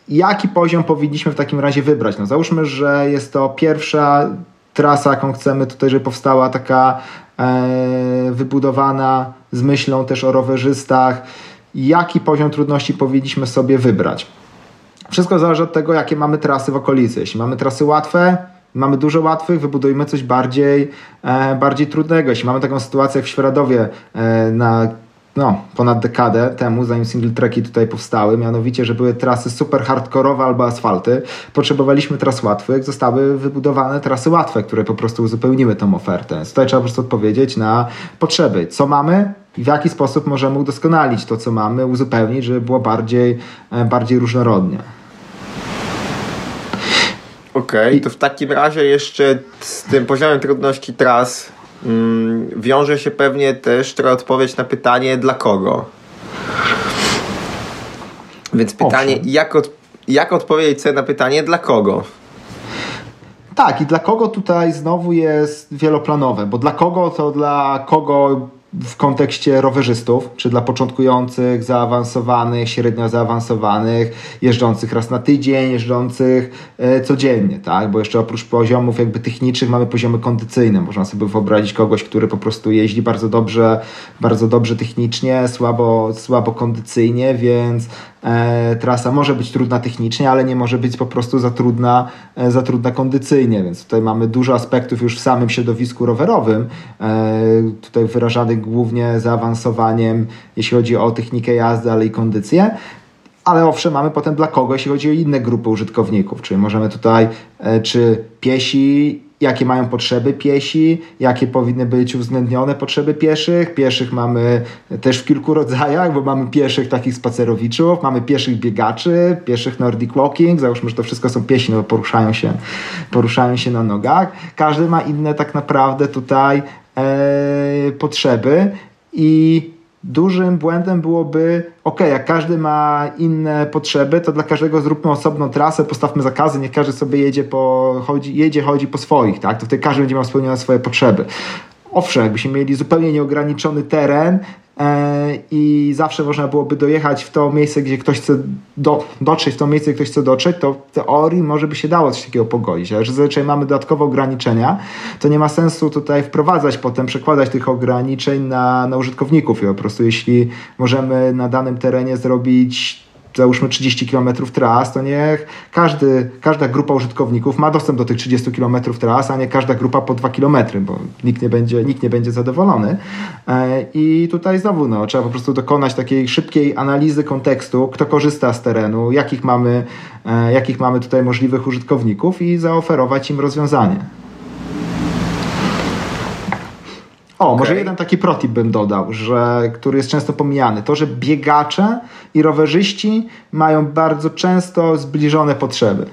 jaki poziom powinniśmy w takim razie wybrać? No załóżmy, że jest to pierwsza trasa, jaką chcemy tutaj, żeby powstała taka e, wybudowana z myślą też o rowerzystach. Jaki poziom trudności powinniśmy sobie wybrać? Wszystko zależy od tego, jakie mamy trasy w okolicy. Jeśli mamy trasy łatwe, mamy dużo łatwych, wybudujmy coś bardziej, e, bardziej trudnego. Jeśli mamy taką sytuację jak w Świeradowie e, na no, ponad dekadę temu, zanim single tracki tutaj powstały, mianowicie, że były trasy super hardkorowe albo asfalty, potrzebowaliśmy tras łatwych, zostały wybudowane trasy łatwe, które po prostu uzupełniły tą ofertę. Tutaj trzeba po prostu odpowiedzieć na potrzeby. Co mamy i w jaki sposób możemy udoskonalić to, co mamy, uzupełnić, żeby było bardziej, e, bardziej różnorodnie. Okej, okay, to w takim razie jeszcze z tym poziomem trudności tras mm, wiąże się pewnie też trochę odpowiedź na pytanie dla kogo. Więc pytanie, jak, od, jak odpowiedzieć sobie na pytanie dla kogo? Tak, i dla kogo tutaj znowu jest wieloplanowe, bo dla kogo to dla kogo w kontekście rowerzystów, czy dla początkujących, zaawansowanych, średnio zaawansowanych, jeżdżących raz na tydzień, jeżdżących e, codziennie, tak? Bo jeszcze oprócz poziomów jakby technicznych mamy poziomy kondycyjne. Można sobie wyobrazić kogoś, który po prostu jeździ bardzo dobrze, bardzo dobrze technicznie, słabo, słabo kondycyjnie, więc trasa może być trudna technicznie, ale nie może być po prostu za trudna, e, za trudna kondycyjnie, więc tutaj mamy dużo aspektów już w samym środowisku rowerowym, e, tutaj wyrażanych głównie zaawansowaniem, jeśli chodzi o technikę jazdy, ale i kondycję. Ale owszem, mamy potem dla kogo, jeśli chodzi o inne grupy użytkowników, czyli możemy tutaj, czy piesi jakie mają potrzeby piesi, jakie powinny być uwzględnione potrzeby pieszych. Pieszych mamy też w kilku rodzajach, bo mamy pieszych takich spacerowiczów, mamy pieszych biegaczy, pieszych nordic walking, załóżmy, że to wszystko są piesi, no poruszają się, poruszają się na nogach. Każdy ma inne tak naprawdę tutaj e, potrzeby i dużym błędem byłoby, ok, jak każdy ma inne potrzeby, to dla każdego zróbmy osobną trasę, postawmy zakazy, niech każdy sobie jedzie po, chodzi, jedzie, chodzi po swoich, tak? To wtedy każdy będzie miał spełnione swoje potrzeby. Owszem, jakbyśmy mieli zupełnie nieograniczony teren, i zawsze można byłoby dojechać w to miejsce, gdzie ktoś chce do, dotrzeć, w to miejsce, gdzie ktoś chce dotrzeć, to w teorii może by się dało coś takiego pogodzić, ale że zazwyczaj mamy dodatkowe ograniczenia, to nie ma sensu tutaj wprowadzać potem, przekładać tych ograniczeń na, na użytkowników i po prostu jeśli możemy na danym terenie zrobić załóżmy 30 km tras, to niech każdy, każda grupa użytkowników ma dostęp do tych 30 km tras, a nie każda grupa po 2 km, bo nikt nie będzie, nikt nie będzie zadowolony. E, I tutaj znowu no, trzeba po prostu dokonać takiej szybkiej analizy kontekstu, kto korzysta z terenu, jakich mamy, e, jakich mamy tutaj możliwych użytkowników i zaoferować im rozwiązanie. O, okay. może jeden taki protip bym dodał, że, który jest często pomijany. To, że biegacze i rowerzyści mają bardzo często zbliżone potrzeby,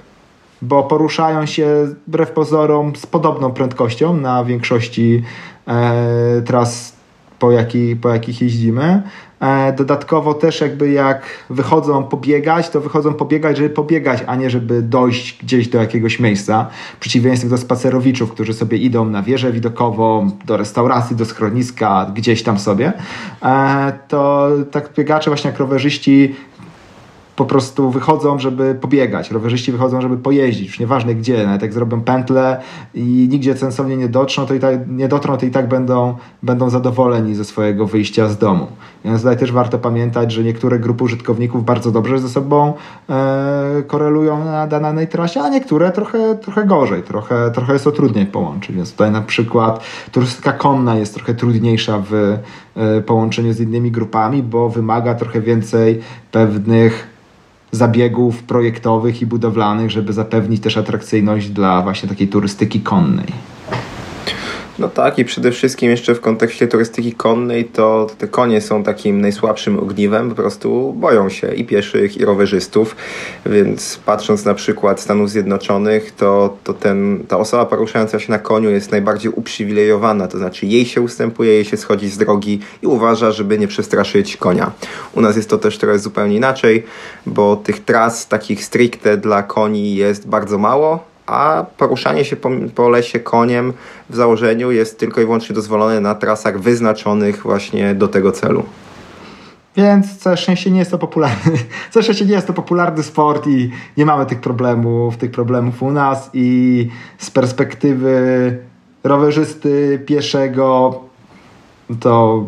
bo poruszają się wbrew pozorom z podobną prędkością na większości e, tras, po, jaki, po jakich jeździmy. E, dodatkowo też jakby jak wychodzą pobiegać, to wychodzą pobiegać, żeby pobiegać, a nie żeby dojść gdzieś do jakiegoś miejsca. W przeciwieństwie do spacerowiczów, którzy sobie idą na wieżę widokową, do restauracji, do schroniska, gdzieś tam sobie, e, to tak biegacze właśnie jak rowerzyści po prostu wychodzą, żeby pobiegać. Rowerzyści wychodzą, żeby pojeździć, już nieważne gdzie, nawet jak zrobią pętlę i nigdzie sensownie nie dotrą, to i tak, nie dotrą, to i tak będą, będą zadowoleni ze swojego wyjścia z domu. Więc tutaj też warto pamiętać, że niektóre grupy użytkowników bardzo dobrze ze sobą e, korelują na danej trasie, a niektóre trochę, trochę gorzej, trochę, trochę jest to trudniej połączyć. Więc tutaj na przykład turystyka konna jest trochę trudniejsza w e, połączeniu z innymi grupami, bo wymaga trochę więcej pewnych zabiegów projektowych i budowlanych, żeby zapewnić też atrakcyjność dla właśnie takiej turystyki konnej. No tak i przede wszystkim jeszcze w kontekście turystyki konnej to te konie są takim najsłabszym ogniwem, po prostu boją się i pieszych i rowerzystów, więc patrząc na przykład Stanów Zjednoczonych to, to ten, ta osoba poruszająca się na koniu jest najbardziej uprzywilejowana, to znaczy jej się ustępuje, jej się schodzi z drogi i uważa, żeby nie przestraszyć konia. U nas jest to też trochę zupełnie inaczej, bo tych tras takich stricte dla koni jest bardzo mało, a poruszanie się po, po lesie koniem w założeniu jest tylko i wyłącznie dozwolone na trasach wyznaczonych właśnie do tego celu. Więc całe szczęście nie jest to popularny, [LAUGHS] całe szczęście nie jest to popularny sport i nie mamy tych problemów, tych problemów u nas i z perspektywy rowerzysty, pieszego, to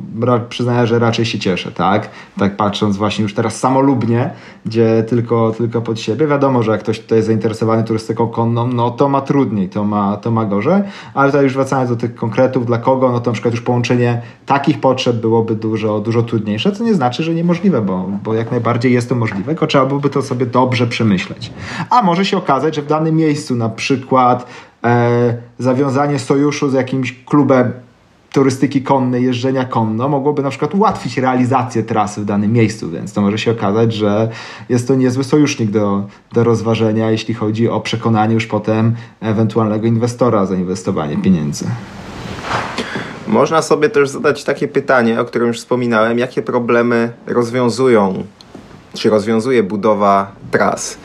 przyznaję, że raczej się cieszę, tak? Tak patrząc właśnie już teraz samolubnie, gdzie tylko, tylko pod siebie. Wiadomo, że jak ktoś tutaj jest zainteresowany turystyką konną, no to ma trudniej, to ma, to ma gorzej, ale tutaj już wracając do tych konkretów, dla kogo, no to na przykład już połączenie takich potrzeb byłoby dużo, dużo trudniejsze, co nie znaczy, że niemożliwe, bo, bo jak najbardziej jest to możliwe, tylko trzeba byłoby to sobie dobrze przemyśleć. A może się okazać, że w danym miejscu na przykład e, zawiązanie sojuszu z jakimś klubem turystyki konnej, jeżdżenia konno mogłoby na przykład ułatwić realizację trasy w danym miejscu, więc to może się okazać, że jest to niezły sojusznik do, do rozważenia, jeśli chodzi o przekonanie już potem ewentualnego inwestora za inwestowanie pieniędzy. Można sobie też zadać takie pytanie, o którym już wspominałem, jakie problemy rozwiązują, czy rozwiązuje budowa tras.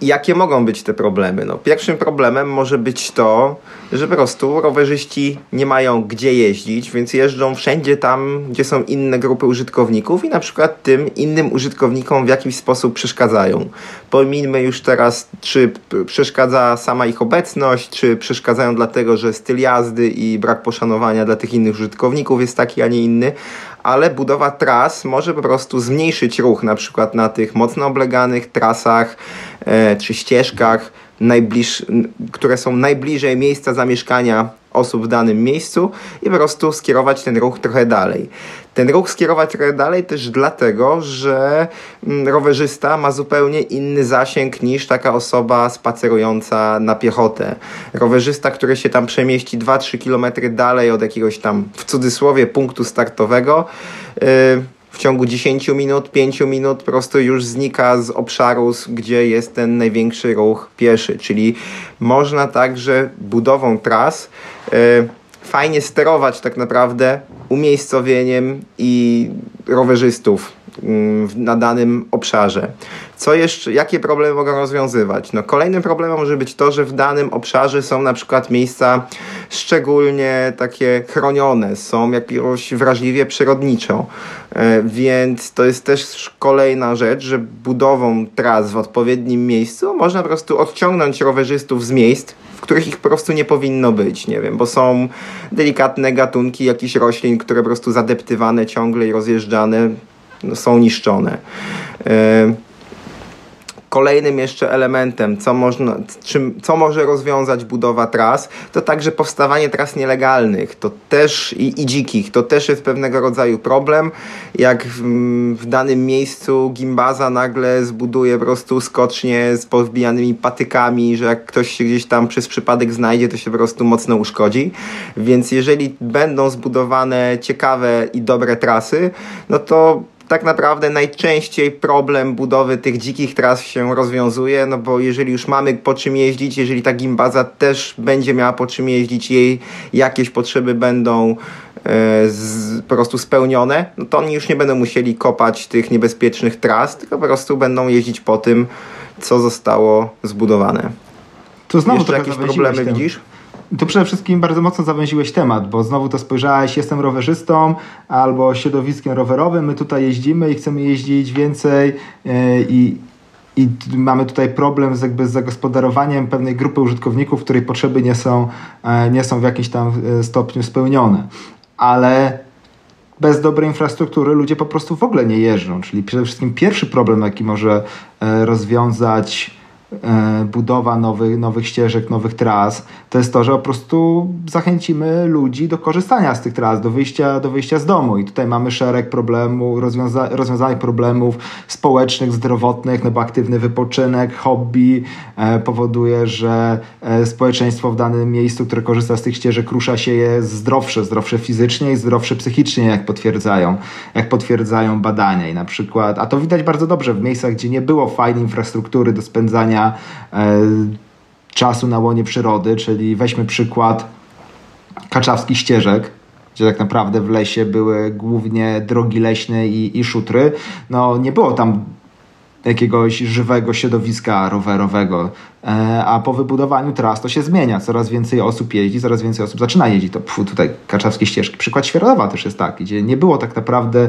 Jakie mogą być te problemy? No, pierwszym problemem może być to, że po prostu rowerzyści nie mają gdzie jeździć, więc jeżdżą wszędzie tam, gdzie są inne grupy użytkowników i na przykład tym innym użytkownikom w jakiś sposób przeszkadzają. Pomijmy już teraz, czy przeszkadza sama ich obecność, czy przeszkadzają dlatego, że styl jazdy i brak poszanowania dla tych innych użytkowników jest taki, a nie inny, ale budowa tras może po prostu zmniejszyć ruch na przykład na tych mocno obleganych trasach czy ścieżkach, najbliż, które są najbliżej miejsca zamieszkania osób w danym miejscu i po prostu skierować ten ruch trochę dalej. Ten ruch skierować trochę dalej też dlatego, że mm, rowerzysta ma zupełnie inny zasięg niż taka osoba spacerująca na piechotę. Rowerzysta, który się tam przemieści 2-3 km dalej od jakiegoś tam w cudzysłowie punktu startowego, yy, w ciągu 10 minut, 5 minut po prostu już znika z obszaru, gdzie jest ten największy ruch pieszy. Czyli można także budową tras yy, fajnie sterować tak naprawdę umiejscowieniem i rowerzystów na danym obszarze. Co jeszcze, jakie problemy mogą rozwiązywać? No, kolejnym problemem może być to, że w danym obszarze są na przykład miejsca szczególnie takie chronione, są jakoś wrażliwie przyrodniczo, e, więc to jest też kolejna rzecz, że budową tras w odpowiednim miejscu można po prostu odciągnąć rowerzystów z miejsc, w których ich po prostu nie powinno być, nie wiem, bo są delikatne gatunki jakichś roślin, które po prostu zadeptywane ciągle i rozjeżdżane są niszczone. Kolejnym jeszcze elementem, co, można, czym, co może rozwiązać budowa tras, to także powstawanie tras nielegalnych, to też i, i dzikich, to też jest pewnego rodzaju problem. Jak w, w, danym miejscu gimbaza nagle zbuduje po prostu skocznie z powbijanymi patykami, że jak ktoś się gdzieś tam przez przypadek znajdzie, to się po prostu mocno uszkodzi. Więc jeżeli będą zbudowane ciekawe i dobre trasy, no to tak naprawdę najczęściej problem budowy tych dzikich tras się rozwiązuje, no bo jeżeli już mamy po czym jeździć, jeżeli ta gimbaza też będzie miała po czym jeździć, jej jakieś potrzeby będą e, z, po prostu spełnione, no to oni już nie będą musieli kopać tych niebezpiecznych tras, tylko po prostu będą jeździć po tym, co zostało zbudowane. To znowu Jeszcze jakieś problemy widzisz? To przede wszystkim bardzo mocno zawęziłeś temat, bo znowu to spojrzałeś, jestem rowerzystą albo środowiskiem rowerowym, my tutaj jeździmy i chcemy jeździć więcej e, i, i mamy tutaj problem z, jakby z zagospodarowaniem pewnej grupy użytkowników, której potrzeby nie są, e, nie są w jakimś tam e, stopniu spełnione. Ale bez dobrej infrastruktury ludzie po prostu w ogóle nie jeżdżą. Czyli przede wszystkim pierwszy problem, jaki może rozwiązać budowa nowych, nowych ścieżek, nowych tras, to jest to, że po prostu zachęcimy ludzi do korzystania z tych tras, do wyjścia, do wyjścia z domu. I tutaj mamy szereg problemów, rozwiąza rozwiązanych problemów społecznych, zdrowotnych, no bo aktywny wypoczynek, hobby e, powoduje, że e, społeczeństwo w danym miejscu, które korzysta z tych ścieżek, rusza się je zdrowsze, zdrowsze fizycznie i zdrowsze psychicznie, jak potwierdzają, jak potwierdzają badania. I na przykład, a to widać bardzo dobrze w miejscach, gdzie nie było fajnej infrastruktury do spędzania E, czasu na łonie przyrody, czyli weźmy przykład kaczawskich ścieżek, gdzie tak naprawdę w lesie były głównie drogi leśne i, i szutry. No nie było tam jakiegoś żywego środowiska rowerowego. E, a po wybudowaniu tras to się zmienia. Coraz więcej osób jeździ, coraz więcej osób zaczyna jeździć. To pfu, tutaj kaczawskie ścieżki. Przykład Świeradowa też jest taki, gdzie nie było tak naprawdę,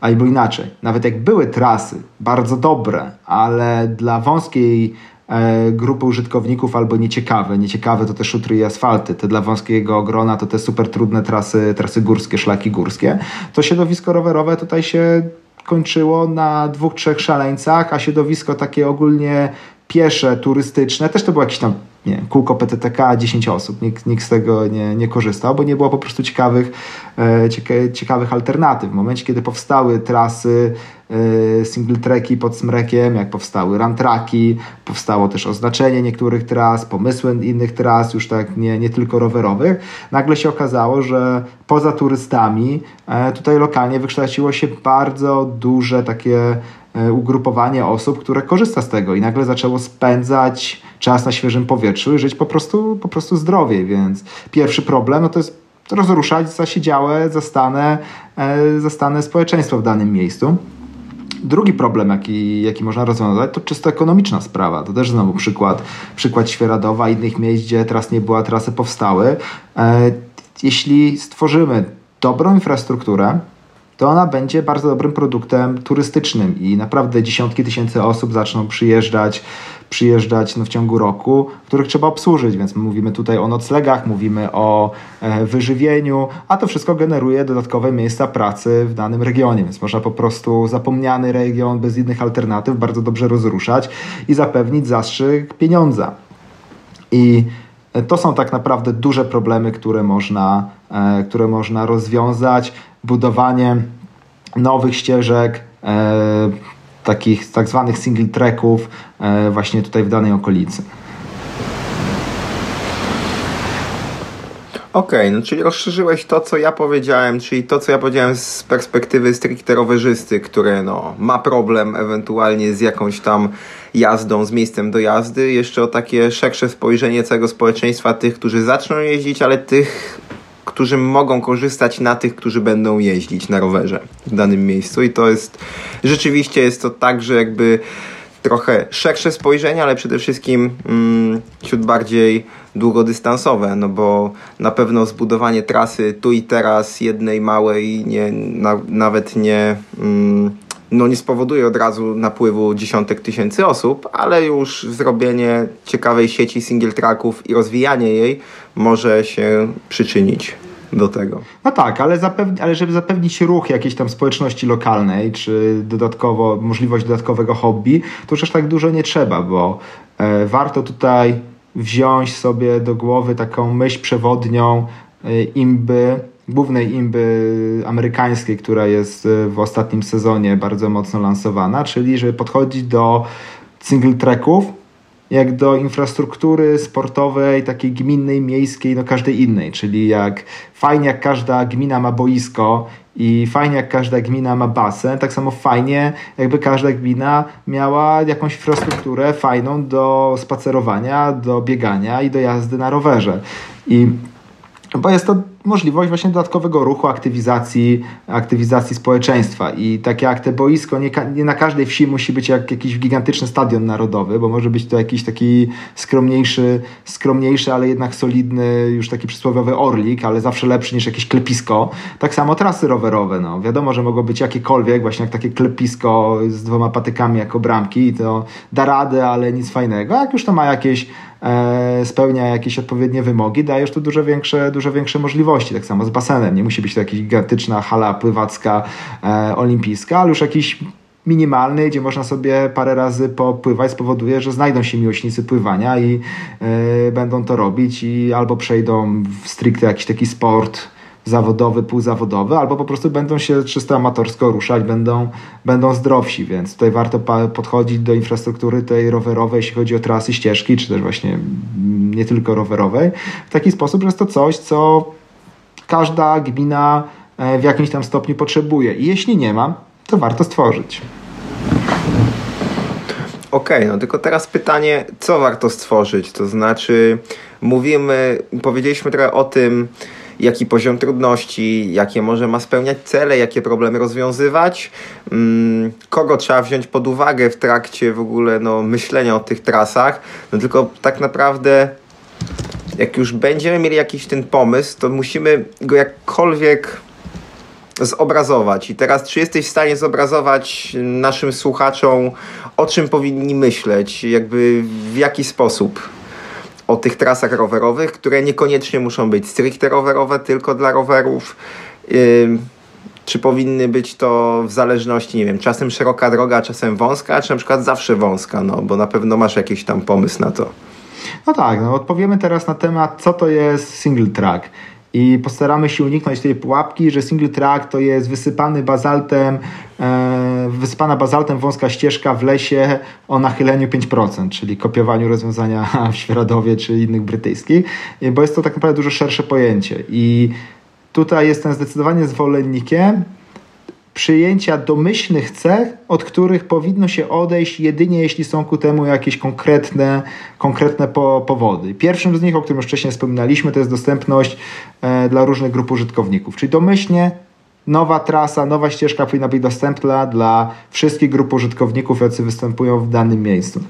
albo inaczej. Nawet jak były trasy bardzo dobre, ale dla wąskiej e, grupy użytkowników albo nieciekawe. Nieciekawe to te szutry i asfalty. Te dla wąskiego grona to te super trudne trasy, trasy górskie, szlaki górskie. To środowisko rowerowe tutaj się kończyło na dwóch, trzech szaleńcach, a środowisko takie ogólnie piesze, turystyczne, też to było jakieś tam nie, kółko PTTK, 10 osób. Nikt, nikt z tego nie, nie korzystał, bo nie było po prostu ciekawych, e, ciekawych alternatyw. W momencie, kiedy powstały trasy e, single tracki pod smrekiem, jak powstały ramtraki, powstało też oznaczenie niektórych tras, pomysły innych tras, już tak nie, nie tylko rowerowych, nagle się okazało, że poza turystami e, tutaj lokalnie wykształciło się bardzo duże takie ugrupowanie osób, które korzysta z tego i nagle zaczęło spędzać czas na świeżym powietrzu i żyć po prostu, po prostu zdrowiej, więc pierwszy problem no to jest rozruszać zasiedziałe, zastane, e, zastane społeczeństwo w danym miejscu. Drugi problem, jaki, jaki można rozwiązać, to czysto ekonomiczna sprawa. To też znowu przykład, przykład Świeradowa, innych miejsc, gdzie teraz nie była, trasy powstały. E, jeśli stworzymy dobrą infrastrukturę, to ona będzie bardzo dobrym produktem turystycznym i naprawdę dziesiątki tysięcy osób zaczną przyjeżdżać, przyjeżdżać no, w ciągu roku, których trzeba obsłużyć, więc my mówimy tutaj o noclegach, mówimy o e, wyżywieniu, a to wszystko generuje dodatkowe miejsca pracy w danym regionie, więc można po prostu zapomniany region bez innych alternatyw bardzo dobrze rozruszać i zapewnić zastrzyk pieniądza. I to są tak naprawdę duże problemy, które można, e, które można rozwiązać budowanie nowych ścieżek, e, takich tak zwanych single tracków e, właśnie tutaj w danej okolicy. Okej, okay, no czyli rozszerzyłeś to, co ja powiedziałem, czyli to, co ja powiedziałem z perspektywy stricte rowerzysty, który no, ma problem ewentualnie z jakąś tam jazdą, z miejscem do jazdy, jeszcze o takie szersze spojrzenie całego społeczeństwa, tych, którzy zaczną jeździć, ale tych którzy mogą korzystać na tych, którzy będą jeździć na rowerze w danym miejscu. I to jest rzeczywiście jest to tak, że jakby trochę szersze spojrzenie, ale przede wszystkim mm, ciut bardziej długodystansowe, no bo na pewno zbudowanie trasy tu i teraz jednej małej nie, na, nawet nie mm, no nie spowoduje od razu napływu dziesiątek tysięcy osób, ale już zrobienie ciekawej sieci single tracków i rozwijanie jej może się przyczynić do tego. No tak, ale, zapewni, ale żeby zapewnić ruch jakiejś tam społeczności lokalnej, czy dodatkowo możliwość dodatkowego hobby, to już aż tak dużo nie trzeba, bo e, warto tutaj wziąć sobie do głowy taką myśl przewodnią e, imby, głównej imby amerykańskiej, która jest e, w ostatnim sezonie bardzo mocno lansowana, czyli żeby podchodzić do single tracków jak do infrastruktury sportowej, takiej gminnej, miejskiej, no każdej innej. Czyli jak fajnie jak każda gmina ma boisko i fajnie jak każda gmina ma basen, tak samo fajnie jakby każda gmina miała jakąś infrastrukturę fajną do spacerowania, do biegania i do jazdy na rowerze. I bo jest to możliwość właśnie dodatkowego ruchu, aktywizacji, aktywizacji społeczeństwa. I takie jak te boisko, nie, nie, na każdej wsi musi być jak jakiś gigantyczny stadion narodowy, bo może być to jakiś taki skromniejszy, skromniejszy, ale jednak solidny, już taki przysłowiowy orlik, ale zawsze lepszy niż jakieś klepisko. Tak samo trasy rowerowe. No. Wiadomo, że mogą być jakiekolwiek, właśnie jak takie klepisko z dwoma patykami jako bramki i to da radę, ale nic fajnego. A jak już to ma jakieś E, spełnia jakieś odpowiednie wymogi, dajesz tu dużo większe, dużo większe możliwości. Tak samo z basenem. Nie musi być to jakaś gigantyczna hala pływacka e, olimpijska, ale już jakiś minimalny, gdzie można sobie parę razy popływać, spowoduje, że znajdą się miłośnicy pływania i e, będą to robić i albo przejdą w stricte jakiś taki sport zawodowy, półzawodowy, albo po prostu będą się czysto amatorsko ruszać, będą, będą zdrowsi, więc tutaj warto podchodzić do infrastruktury tej rowerowej, jeśli chodzi o trasy, ścieżki, czy też właśnie mm, nie tylko rowerowej, w taki sposób, że jest to coś, co każda gmina e, w jakimś tam stopniu potrzebuje. I jeśli nie ma, to warto stworzyć. Okej, okay, no tylko teraz pytanie, co warto stworzyć? To znaczy, mówimy, powiedzieliśmy trochę o tym, jaki poziom trudności, jakie może ma spełniać cele, jakie problemy rozwiązywać, mm, kogo trzeba wziąć pod uwagę w trakcie w ogóle no, myślenia o tych trasach. No tylko tak naprawdę jak już będziemy mieli jakiś ten pomysł, to musimy go jakkolwiek zobrazować. I teraz, czy jesteś w stanie zobrazować naszym słuchaczom, o czym powinni myśleć, jakby w jaki sposób? O tych trasach rowerowych, które niekoniecznie muszą być stricte rowerowe, tylko dla rowerów. Yy, czy powinny być to w zależności, nie wiem, czasem szeroka droga, czasem wąska, czy na przykład zawsze wąska, no bo na pewno masz jakiś tam pomysł na to. No tak, no odpowiemy teraz na temat, co to jest single track. I postaramy się uniknąć tej pułapki, że single track to jest wysypany bazaltem, e, wysypana bazaltem wąska ścieżka w lesie o nachyleniu 5%, czyli kopiowaniu rozwiązania [LAUGHS] w Świeradowie czy innych brytyjskich, bo jest to tak naprawdę dużo szersze pojęcie. I tutaj jestem zdecydowanie zwolennikiem przyjęcia domyślnych cech, od których powinno się odejść jedynie jeśli są ku temu jakieś konkretne, konkretne po, powody. Pierwszym z nich, o którym już wcześniej wspominaliśmy, to jest dostępność e, dla różnych grup użytkowników. Czyli domyślnie nowa trasa, nowa ścieżka powinna być dostępna dla wszystkich grup użytkowników, jacy występują w danym miejscu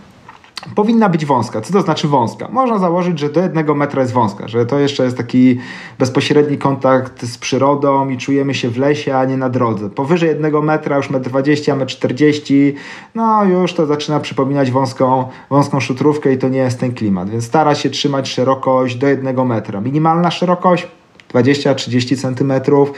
powinna być wąska. Co to znaczy wąska? Można założyć, że do jednego metra jest wąska, że to jeszcze jest taki bezpośredni kontakt z przyrodą i czujemy się w lesie, a nie na drodze. Powyżej jednego metra, już metr 20, metr 40, no już to zaczyna przypominać wąską, wąską szutrówkę i to nie jest ten klimat, więc stara się trzymać szerokość do jednego metra. Minimalna szerokość 20-30 centymetrów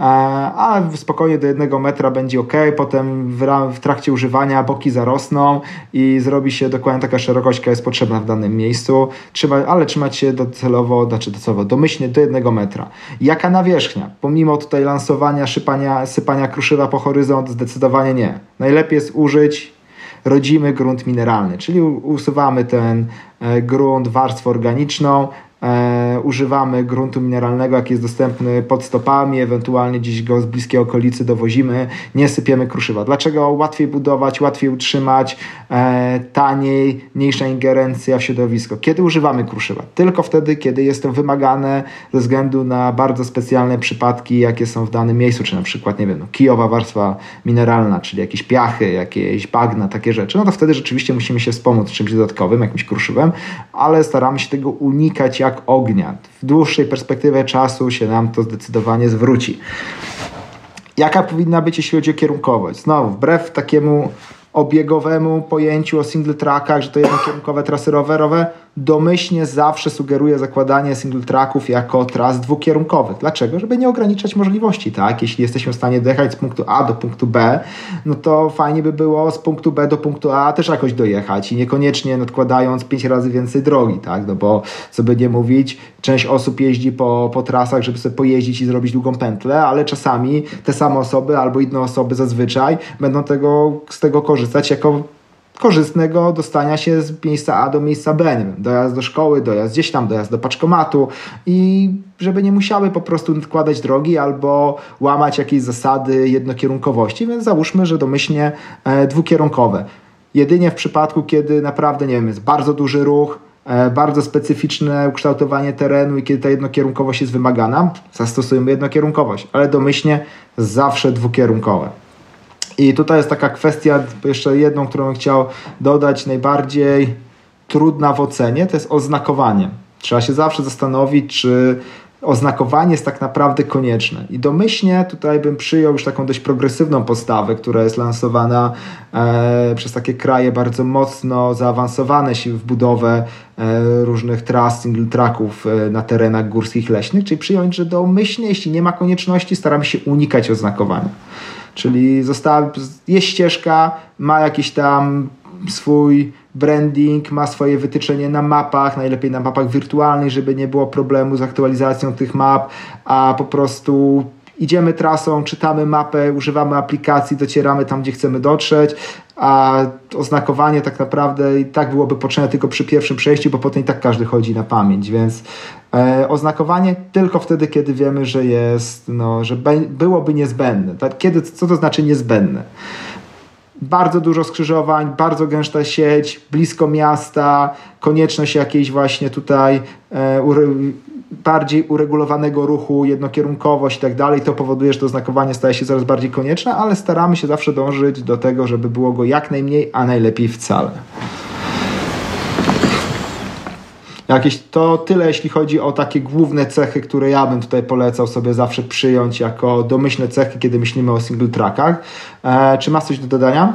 ale spokojnie do jednego metra będzie ok. Potem w, trakcie używania boki zarosną i zrobi się dokładnie taka szerokość, jaka jest potrzebna w danym miejscu, Trzyma, ale trzymać się docelowo, znaczy docelowo, domyślnie do jednego metra. Jaka nawierzchnia? Pomimo tutaj lansowania, szypania, sypania kruszywa po horyzont, zdecydowanie nie. Najlepiej jest użyć rodzimy grunt mineralny, czyli usuwamy ten e, grunt, warstwę organiczną, E, używamy gruntu mineralnego, jaki jest dostępny pod stopami, ewentualnie gdzieś go z bliskiej okolicy dowozimy, nie sypiemy kruszywa. Dlaczego łatwiej budować, łatwiej utrzymać, e, taniej, mniejsza ingerencja w środowisko? Kiedy używamy kruszywa? Tylko wtedy, kiedy jest to wymagane ze względu na bardzo specjalne przypadki, jakie są w danym miejscu, czy na przykład, nie wiem, no, kijowa warstwa mineralna, czyli jakieś piachy, jakieś bagna, takie rzeczy, no to wtedy rzeczywiście musimy się wspomóc czymś dodatkowym, jakimś kruszywem, ale staramy się tego unikać jak jak W dłuższej perspektywie czasu się nam to zdecydowanie zwróci. Jaka powinna być, jeśli chodzi o kierunkowość? Znowu, wbrew takiemu obiegowemu pojęciu o single trackach, że to jednokierunkowe trasy rowerowe, domyślnie zawsze sugeruje zakładanie single tracków jako tras dwukierunkowych. Dlaczego? Żeby nie ograniczać możliwości, tak? Jeśli jesteśmy w stanie dojechać z punktu A do punktu B, no to fajnie by było z punktu B do punktu A też jakoś dojechać i niekoniecznie nadkładając pięć razy więcej drogi, tak? No bo co by nie mówić, część osób jeździ po, po trasach, żeby sobie pojeździć i zrobić długą pętlę, ale czasami te same osoby albo inne osoby zazwyczaj będą tego, z tego korzystać jako korzystnego dostania się z miejsca A do miejsca B. Dojazd do szkoły, dojazd gdzieś tam, dojazd do paczkomatu i żeby nie musiały po prostu nadkładać drogi albo łamać jakieś zasady jednokierunkowości, więc załóżmy, że domyślnie e, dwukierunkowe. Jedynie w przypadku, kiedy naprawdę, nie wiem, jest bardzo duży ruch, e, bardzo specyficzne ukształtowanie terenu i kiedy ta jednokierunkowość jest wymagana, zastosujemy jednokierunkowość, ale domyślnie zawsze dwukierunkowe. I tutaj jest taka kwestia, jeszcze jedną, którą chciał dodać, najbardziej trudna w ocenie, to jest oznakowanie. Trzeba się zawsze zastanowić, czy oznakowanie jest tak naprawdę konieczne. I domyślnie tutaj bym przyjął już taką dość progresywną postawę, która jest lansowana e, przez takie kraje bardzo mocno zaawansowane się w budowę e, różnych tras, single tracków e, na terenach górskich, leśnych, czyli przyjąć, że domyślnie, jeśli nie ma konieczności, staramy się unikać oznakowania. Czyli została, jest ścieżka, ma jakiś tam swój branding, ma swoje wytyczenie na mapach, najlepiej na mapach wirtualnych, żeby nie było problemu z aktualizacją tych map, a po prostu idziemy trasą, czytamy mapę, używamy aplikacji, docieramy tam, gdzie chcemy dotrzeć, a oznakowanie tak naprawdę i tak byłoby potrzebne tylko przy pierwszym przejściu, bo potem i tak każdy chodzi na pamięć, więc e, oznakowanie tylko wtedy, kiedy wiemy, że jest, no, że byłoby niezbędne. Tak, kiedy, co to znaczy niezbędne? bardzo dużo skrzyżowań, bardzo gęsta sieć, blisko miasta, konieczność jakiejś właśnie tutaj e, bardziej uregulowanego ruchu, jednokierunkowość i tak dalej, to powoduje, że to znakowanie staje się coraz bardziej konieczne, ale staramy się zawsze dążyć do tego, żeby było go jak najmniej, a najlepiej wcale. Jakieś to tyle, jeśli chodzi o takie główne cechy, które ja bym tutaj polecał sobie zawsze przyjąć jako domyślne cechy, kiedy myślimy o single trackach. E, czy masz coś do dodania?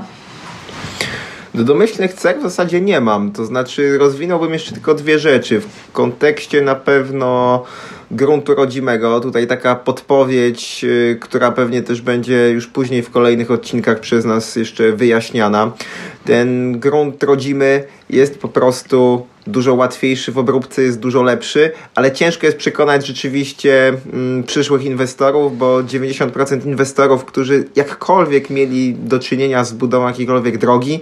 Do domyślnych cech w zasadzie nie mam. To znaczy, rozwinąłbym jeszcze tylko dwie rzeczy. W kontekście na pewno gruntu rodzimego. Tutaj taka podpowiedź, yy, która pewnie też będzie już później w kolejnych odcinkach przez nas jeszcze wyjaśniana. Ten grunt rodzimy jest po prostu dużo łatwiejszy w obróbce, jest dużo lepszy, ale ciężko jest przekonać rzeczywiście mm, przyszłych inwestorów, bo 90% inwestorów, którzy jakkolwiek mieli do czynienia z budową jakiejkolwiek drogi,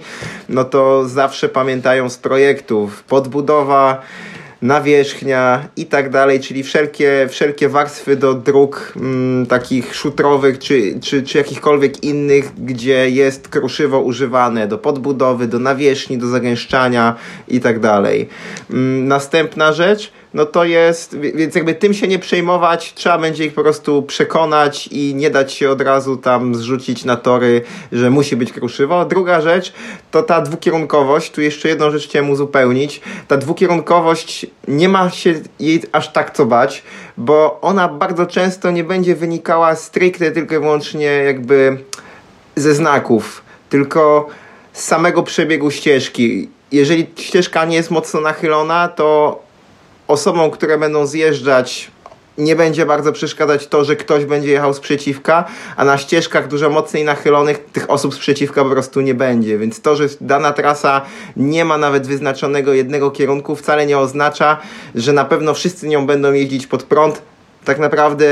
no to zawsze pamiętają z projektów podbudowa, nawierzchnia i tak dalej, czyli wszelkie, wszelkie warstwy do dróg mm, takich szutrowych czy, czy, czy jakichkolwiek innych, gdzie jest kruszywo używane do podbudowy, do nawierzchni, do zagęszczania i tak dalej. Mm, następna rzecz, no to jest, więc jakby tym się nie przejmować, trzeba będzie ich po prostu przekonać i nie dać się od razu tam zrzucić na tory, że musi być kruszywo. Druga rzecz to ta dwukierunkowość, tu jeszcze jedną rzecz chciałem uzupełnić. Ta dwukierunkowość nie ma się jej aż tak co bać, bo ona bardzo często nie będzie wynikała stricte tylko i wyłącznie jakby ze znaków, tylko z samego przebiegu ścieżki. Jeżeli ścieżka nie jest mocno nachylona, to osobom, które będą zjeżdżać nie będzie bardzo przeszkadzać to, że ktoś będzie jechał z a na ścieżkach dużo mocniej nachylonych tych osób z po prostu nie będzie. Więc to, że dana trasa nie ma nawet wyznaczonego jednego kierunku, wcale nie oznacza, że na pewno wszyscy nią będą jeździć pod prąd. Tak naprawdę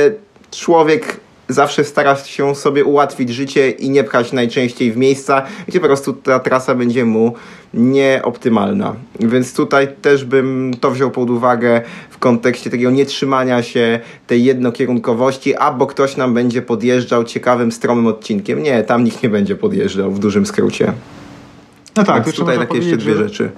człowiek zawsze stara się sobie ułatwić życie i nie pchać najczęściej w miejsca, gdzie po prostu ta trasa będzie mu nieoptymalna. Więc tutaj też bym to wziął pod uwagę w kontekście takiego nietrzymania się tej jednokierunkowości, albo ktoś nam będzie podjeżdżał ciekawym, stromym odcinkiem. Nie, tam nikt nie będzie podjeżdżał w dużym skrócie. No tak, Więc tutaj takie jeszcze dwie rzeczy.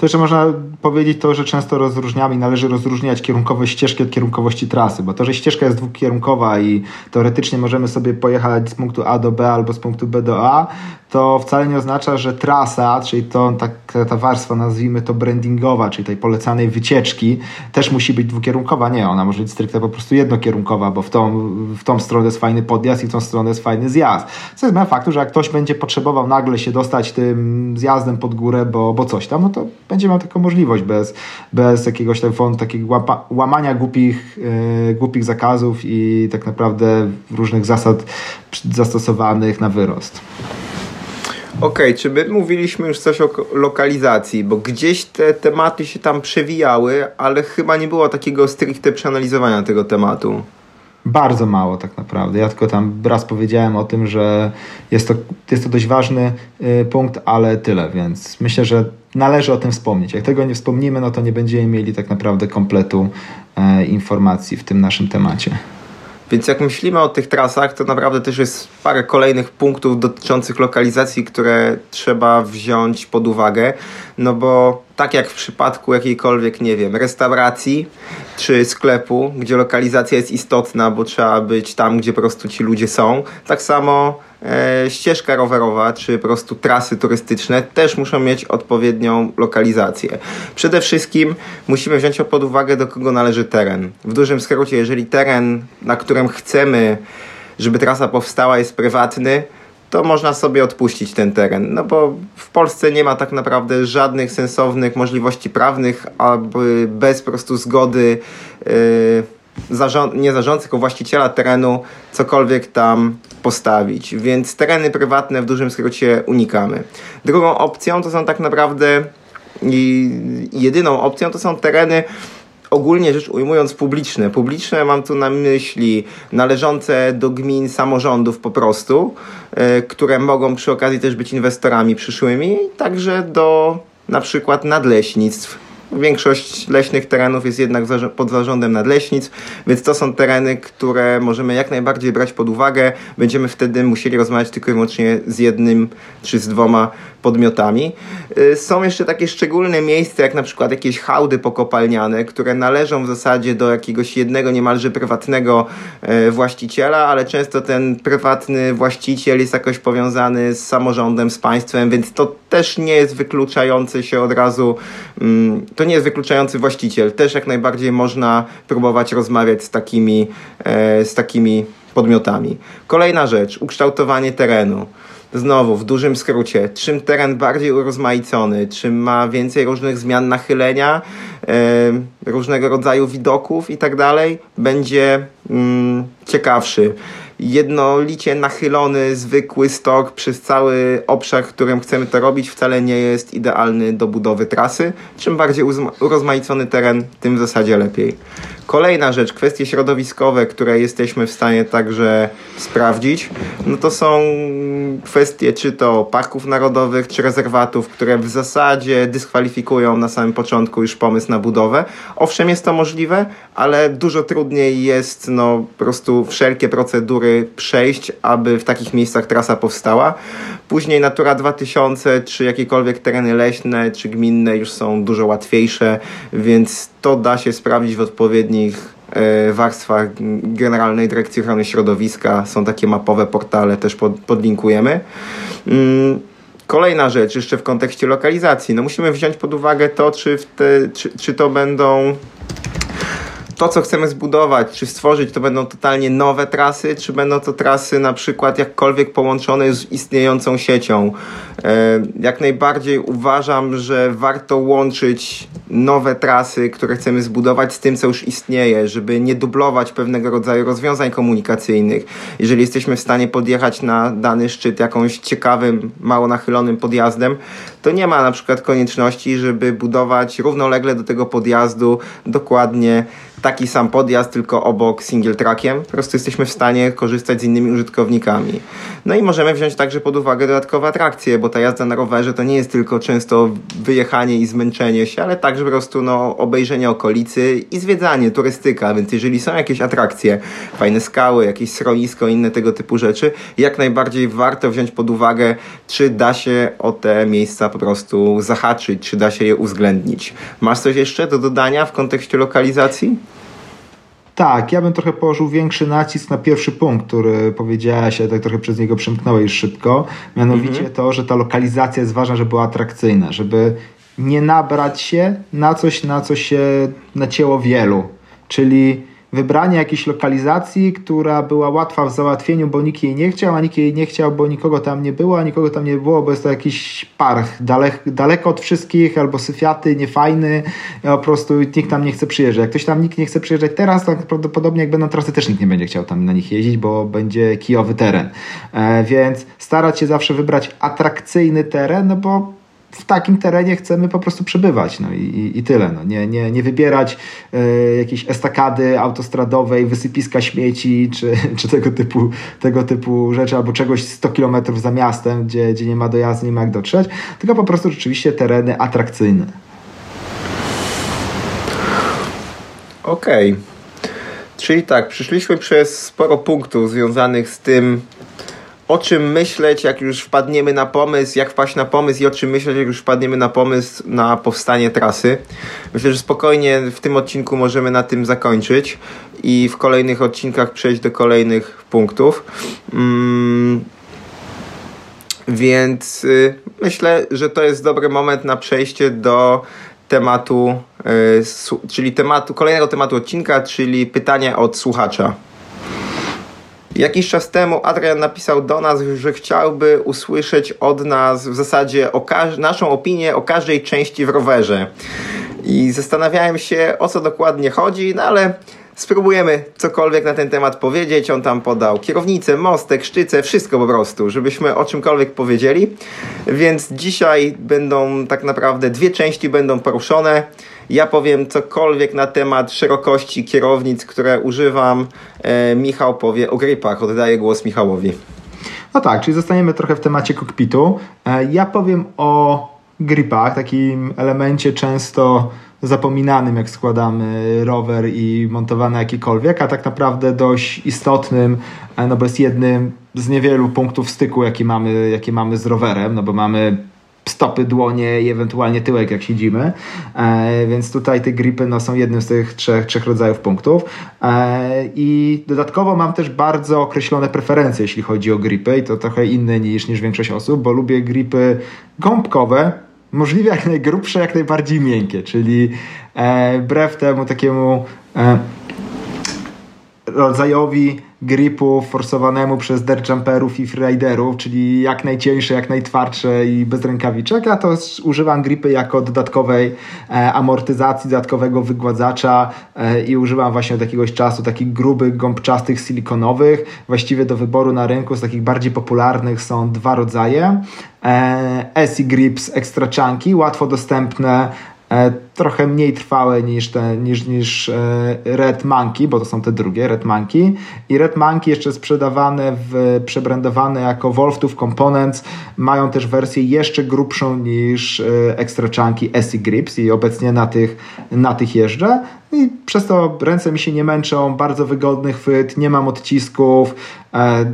To jeszcze można powiedzieć to, że często rozróżniamy, należy rozróżniać kierunkowość ścieżki od kierunkowości trasy, bo to, że ścieżka jest dwukierunkowa i teoretycznie możemy sobie pojechać z punktu A do B albo z punktu B do A, to wcale nie oznacza, że trasa, czyli to, ta, ta warstwa, nazwijmy to brandingowa, czyli tej polecanej wycieczki, też musi być dwukierunkowa. Nie, ona może być stricte po prostu jednokierunkowa, bo w tą, w tą stronę jest fajny podjazd i w tą stronę jest fajny zjazd. Co jest faktu, że jak ktoś będzie potrzebował nagle się dostać tym zjazdem pod górę, bo, bo coś tam, no to będzie miał taką możliwość bez, bez jakiegoś telefonu, takiego łamania głupich, yy, głupich zakazów i tak naprawdę różnych zasad zastosowanych na wyrost. Okej, okay, czy my mówiliśmy już coś o lokalizacji, bo gdzieś te tematy się tam przewijały, ale chyba nie było takiego stricte przeanalizowania tego tematu. Bardzo mało tak naprawdę. Ja tylko tam raz powiedziałem o tym, że jest to, jest to dość ważny y, punkt, ale tyle, więc myślę, że należy o tym wspomnieć. Jak tego nie wspomnimy, no to nie będziemy mieli tak naprawdę kompletu y, informacji w tym naszym temacie. Więc jak myślimy o tych trasach, to naprawdę też jest parę kolejnych punktów dotyczących lokalizacji, które trzeba wziąć pod uwagę. No bo tak jak w przypadku jakiejkolwiek, nie wiem, restauracji czy sklepu, gdzie lokalizacja jest istotna, bo trzeba być tam, gdzie po prostu ci ludzie są, tak samo e, ścieżka rowerowa czy po prostu trasy turystyczne też muszą mieć odpowiednią lokalizację. Przede wszystkim musimy wziąć pod uwagę, do kogo należy teren. W dużym skrócie, jeżeli teren, na którym chcemy, żeby trasa powstała, jest prywatny, to można sobie odpuścić ten teren. No bo w Polsce nie ma tak naprawdę żadnych sensownych możliwości prawnych, aby bez po prostu zgody yy, nie zarządcy, tylko właściciela terenu cokolwiek tam postawić. Więc tereny prywatne w dużym skrócie unikamy. Drugą opcją to są tak naprawdę i jedyną opcją to są tereny ogólnie rzecz ujmując publiczne. Publiczne mam tu na myśli należące do gmin samorządów po prostu, e, które mogą przy okazji też być inwestorami przyszłymi, także do na przykład nadleśnictw Większość leśnych terenów jest jednak pod zarządem nadleśnic, więc to są tereny, które możemy jak najbardziej brać pod uwagę. Będziemy wtedy musieli rozmawiać tylko i wyłącznie z jednym czy z dwoma podmiotami. Y, są jeszcze takie szczególne miejsca, jak na przykład jakieś hałdy pokopalniane, które należą w zasadzie do jakiegoś jednego niemalże prywatnego y, właściciela, ale często ten prywatny właściciel jest jakoś powiązany z samorządem, z państwem, więc to też nie jest wykluczający się od razu, mm, to nie jest wykluczający właściciel. Też jak najbardziej można próbować rozmawiać z takimi, e, z takimi podmiotami. Kolejna rzecz, ukształtowanie terenu. Znowu, w dużym skrócie, czym teren bardziej urozmaicony, czym ma więcej różnych zmian nachylenia, e, różnego rodzaju widoków i tak dalej, będzie mm, ciekawszy jednolicie nachylony, zwykły stok przez cały obszar, którym chcemy to robić, wcale nie jest idealny do budowy trasy. Czym bardziej urozmaicony teren, tym w zasadzie lepiej. Kolejna rzecz, kwestie środowiskowe, które jesteśmy w stanie także sprawdzić, no to są kwestie czy to parków narodowych, czy rezerwatów, które w zasadzie dyskwalifikują na samym początku już pomysł na budowę. Owszem, jest to możliwe, ale dużo trudniej jest no, po prostu wszelkie procedury przejść, aby w takich miejscach trasa powstała. Później Natura 2000, czy jakiekolwiek tereny leśne, czy gminne już są dużo łatwiejsze, więc to da się sprawdzić w odpowiednich e, warstwach Generalnej Dyrekcji Ochrony Środowiska. Są takie mapowe portale, też pod, podlinkujemy. Mm, kolejna rzecz, jeszcze w kontekście lokalizacji. No musimy wziąć pod uwagę to, czy, te, czy, czy to będą to, co chcemy zbudować, czy stworzyć, to będą totalnie nowe trasy, czy będą to trasy na przykład jakkolwiek połączone z istniejącą siecią. E, jak najbardziej uważam, że warto łączyć nowe trasy, które chcemy zbudować z tym, co już istnieje, żeby nie dublować pewnego rodzaju rozwiązań komunikacyjnych. Jeżeli jesteśmy w stanie podjechać na dany szczyt jakąś ciekawym, mało nachylonym podjazdem, to nie ma na przykład konieczności, żeby budować równolegle do tego podjazdu dokładnie taki sam podjazd, tylko obok single trackiem. Po prostu jesteśmy w stanie korzystać z innymi użytkownikami. No i możemy wziąć także pod uwagę dodatkowe atrakcje, bo ta jazda na rowerze to nie jest tylko często wyjechanie i zmęczenie się, ale także po prostu no, obejrzenie okolicy i zwiedzanie, turystyka. Więc jeżeli są jakieś atrakcje, fajne skały, jakieś schronisko, inne tego typu rzeczy, jak najbardziej warto wziąć pod uwagę, czy da się o te miejsca po prostu zahaczyć, czy da się je uwzględnić. Masz coś jeszcze do dodania w kontekście lokalizacji? Tak, ja bym trochę położył większy nacisk na pierwszy punkt, który powiedziałaś, ale tak trochę przez niego przemknąłeś szybko. Mianowicie mhm. to, że ta lokalizacja jest ważna, żeby była atrakcyjna, żeby nie nabrać się na coś, na co się nacięło wielu. Czyli wybranie jakiejś lokalizacji, która była łatwa w załatwieniu, bo nikt jej nie chciał, a nikt jej nie chciał, bo nikogo tam nie było, a nikogo tam nie było, bo jest to jakiś park dalek, daleko od wszystkich, albo syfiaty, niefajny, po prostu nikt tam nie chce przyjeżdżać. Jak ktoś tam nikt nie chce przyjeżdżać teraz, to prawdopodobnie jak będą trasy, też nikt nie będzie chciał tam na nich jeździć, bo będzie kijowy teren. E, więc starać się zawsze wybrać atrakcyjny teren, no bo w takim terenie chcemy po prostu przebywać. No i, i tyle. No. Nie, nie, nie wybierać y, jakiejś estakady autostradowej, wysypiska śmieci, czy, [LAUGHS] czy tego, typu, tego typu rzeczy, albo czegoś 100 km za miastem, gdzie, gdzie nie ma dojazdu, nie ma jak dotrzeć, tylko po prostu rzeczywiście tereny atrakcyjne. Okej. Okay. Czyli tak, przyszliśmy przez sporo punktów związanych z tym, o czym myśleć, jak już wpadniemy na pomysł, jak wpaść na pomysł i o czym myśleć, jak już wpadniemy na pomysł na powstanie trasy. Myślę, że spokojnie w tym odcinku możemy na tym zakończyć i w kolejnych odcinkach przejść do kolejnych punktów. Mm. Więc y, myślę, że to jest dobry moment na przejście do tematu, y, czyli tematu, kolejnego tematu odcinka, czyli pytania od słuchacza. Jakiś czas temu Adrian napisał do nas, że chciałby usłyszeć od nas w zasadzie naszą opinię o każdej części w rowerze. I zastanawiałem się, o co dokładnie chodzi, no ale spróbujemy cokolwiek na ten temat powiedzieć. On tam podał kierownicę, mostek, szczycę, wszystko po prostu, żebyśmy o czymkolwiek powiedzieli. Więc dzisiaj będą tak naprawdę dwie części będą poruszone. Ja powiem cokolwiek na temat szerokości kierownic, które używam. E, Michał powie o gripach. Oddaję głos Michałowi. No tak, czyli zostaniemy trochę w temacie kokpitu. E, ja powiem o gripach, takim elemencie często zapominanym, jak składamy rower i montowany jakikolwiek, a tak naprawdę dość istotnym, e, no bo jest jednym z niewielu punktów styku, jakie mamy, jakie mamy z rowerem, no bo mamy stopy, dłonie i ewentualnie tyłek, jak siedzimy. E, więc tutaj te gripy no, są jednym z tych trzech, trzech rodzajów punktów. E, I dodatkowo mam też bardzo określone preferencje, jeśli chodzi o gripy i to trochę inne niż, niż większość osób, bo lubię gripy gąbkowe, możliwie jak najgrubsze, jak najbardziej miękkie, czyli e, wbrew temu takiemu e, rodzajowi gripu forsowanemu przez derjumperów i freeriderów, czyli jak najcieńsze, jak najtwardsze i bez rękawiczek, a to używam gripy jako dodatkowej e, amortyzacji, dodatkowego wygładzacza e, i używam właśnie od jakiegoś czasu takich grubych, gąbczastych, silikonowych. Właściwie do wyboru na rynku z takich bardziej popularnych są dwa rodzaje. E, SE Grips Extra Chunky, łatwo dostępne E, trochę mniej trwałe niż, te, niż, niż e, Red Monkey, bo to są te drugie, Red Monkey. I Red Monkey jeszcze sprzedawane, w, przebrandowane jako Wolf Tooth Components, mają też wersję jeszcze grubszą niż e, Extra Chunky SE Grips i obecnie na tych, na tych jeżdżę. I przez to ręce mi się nie męczą, bardzo wygodny chwyt, nie mam odcisków,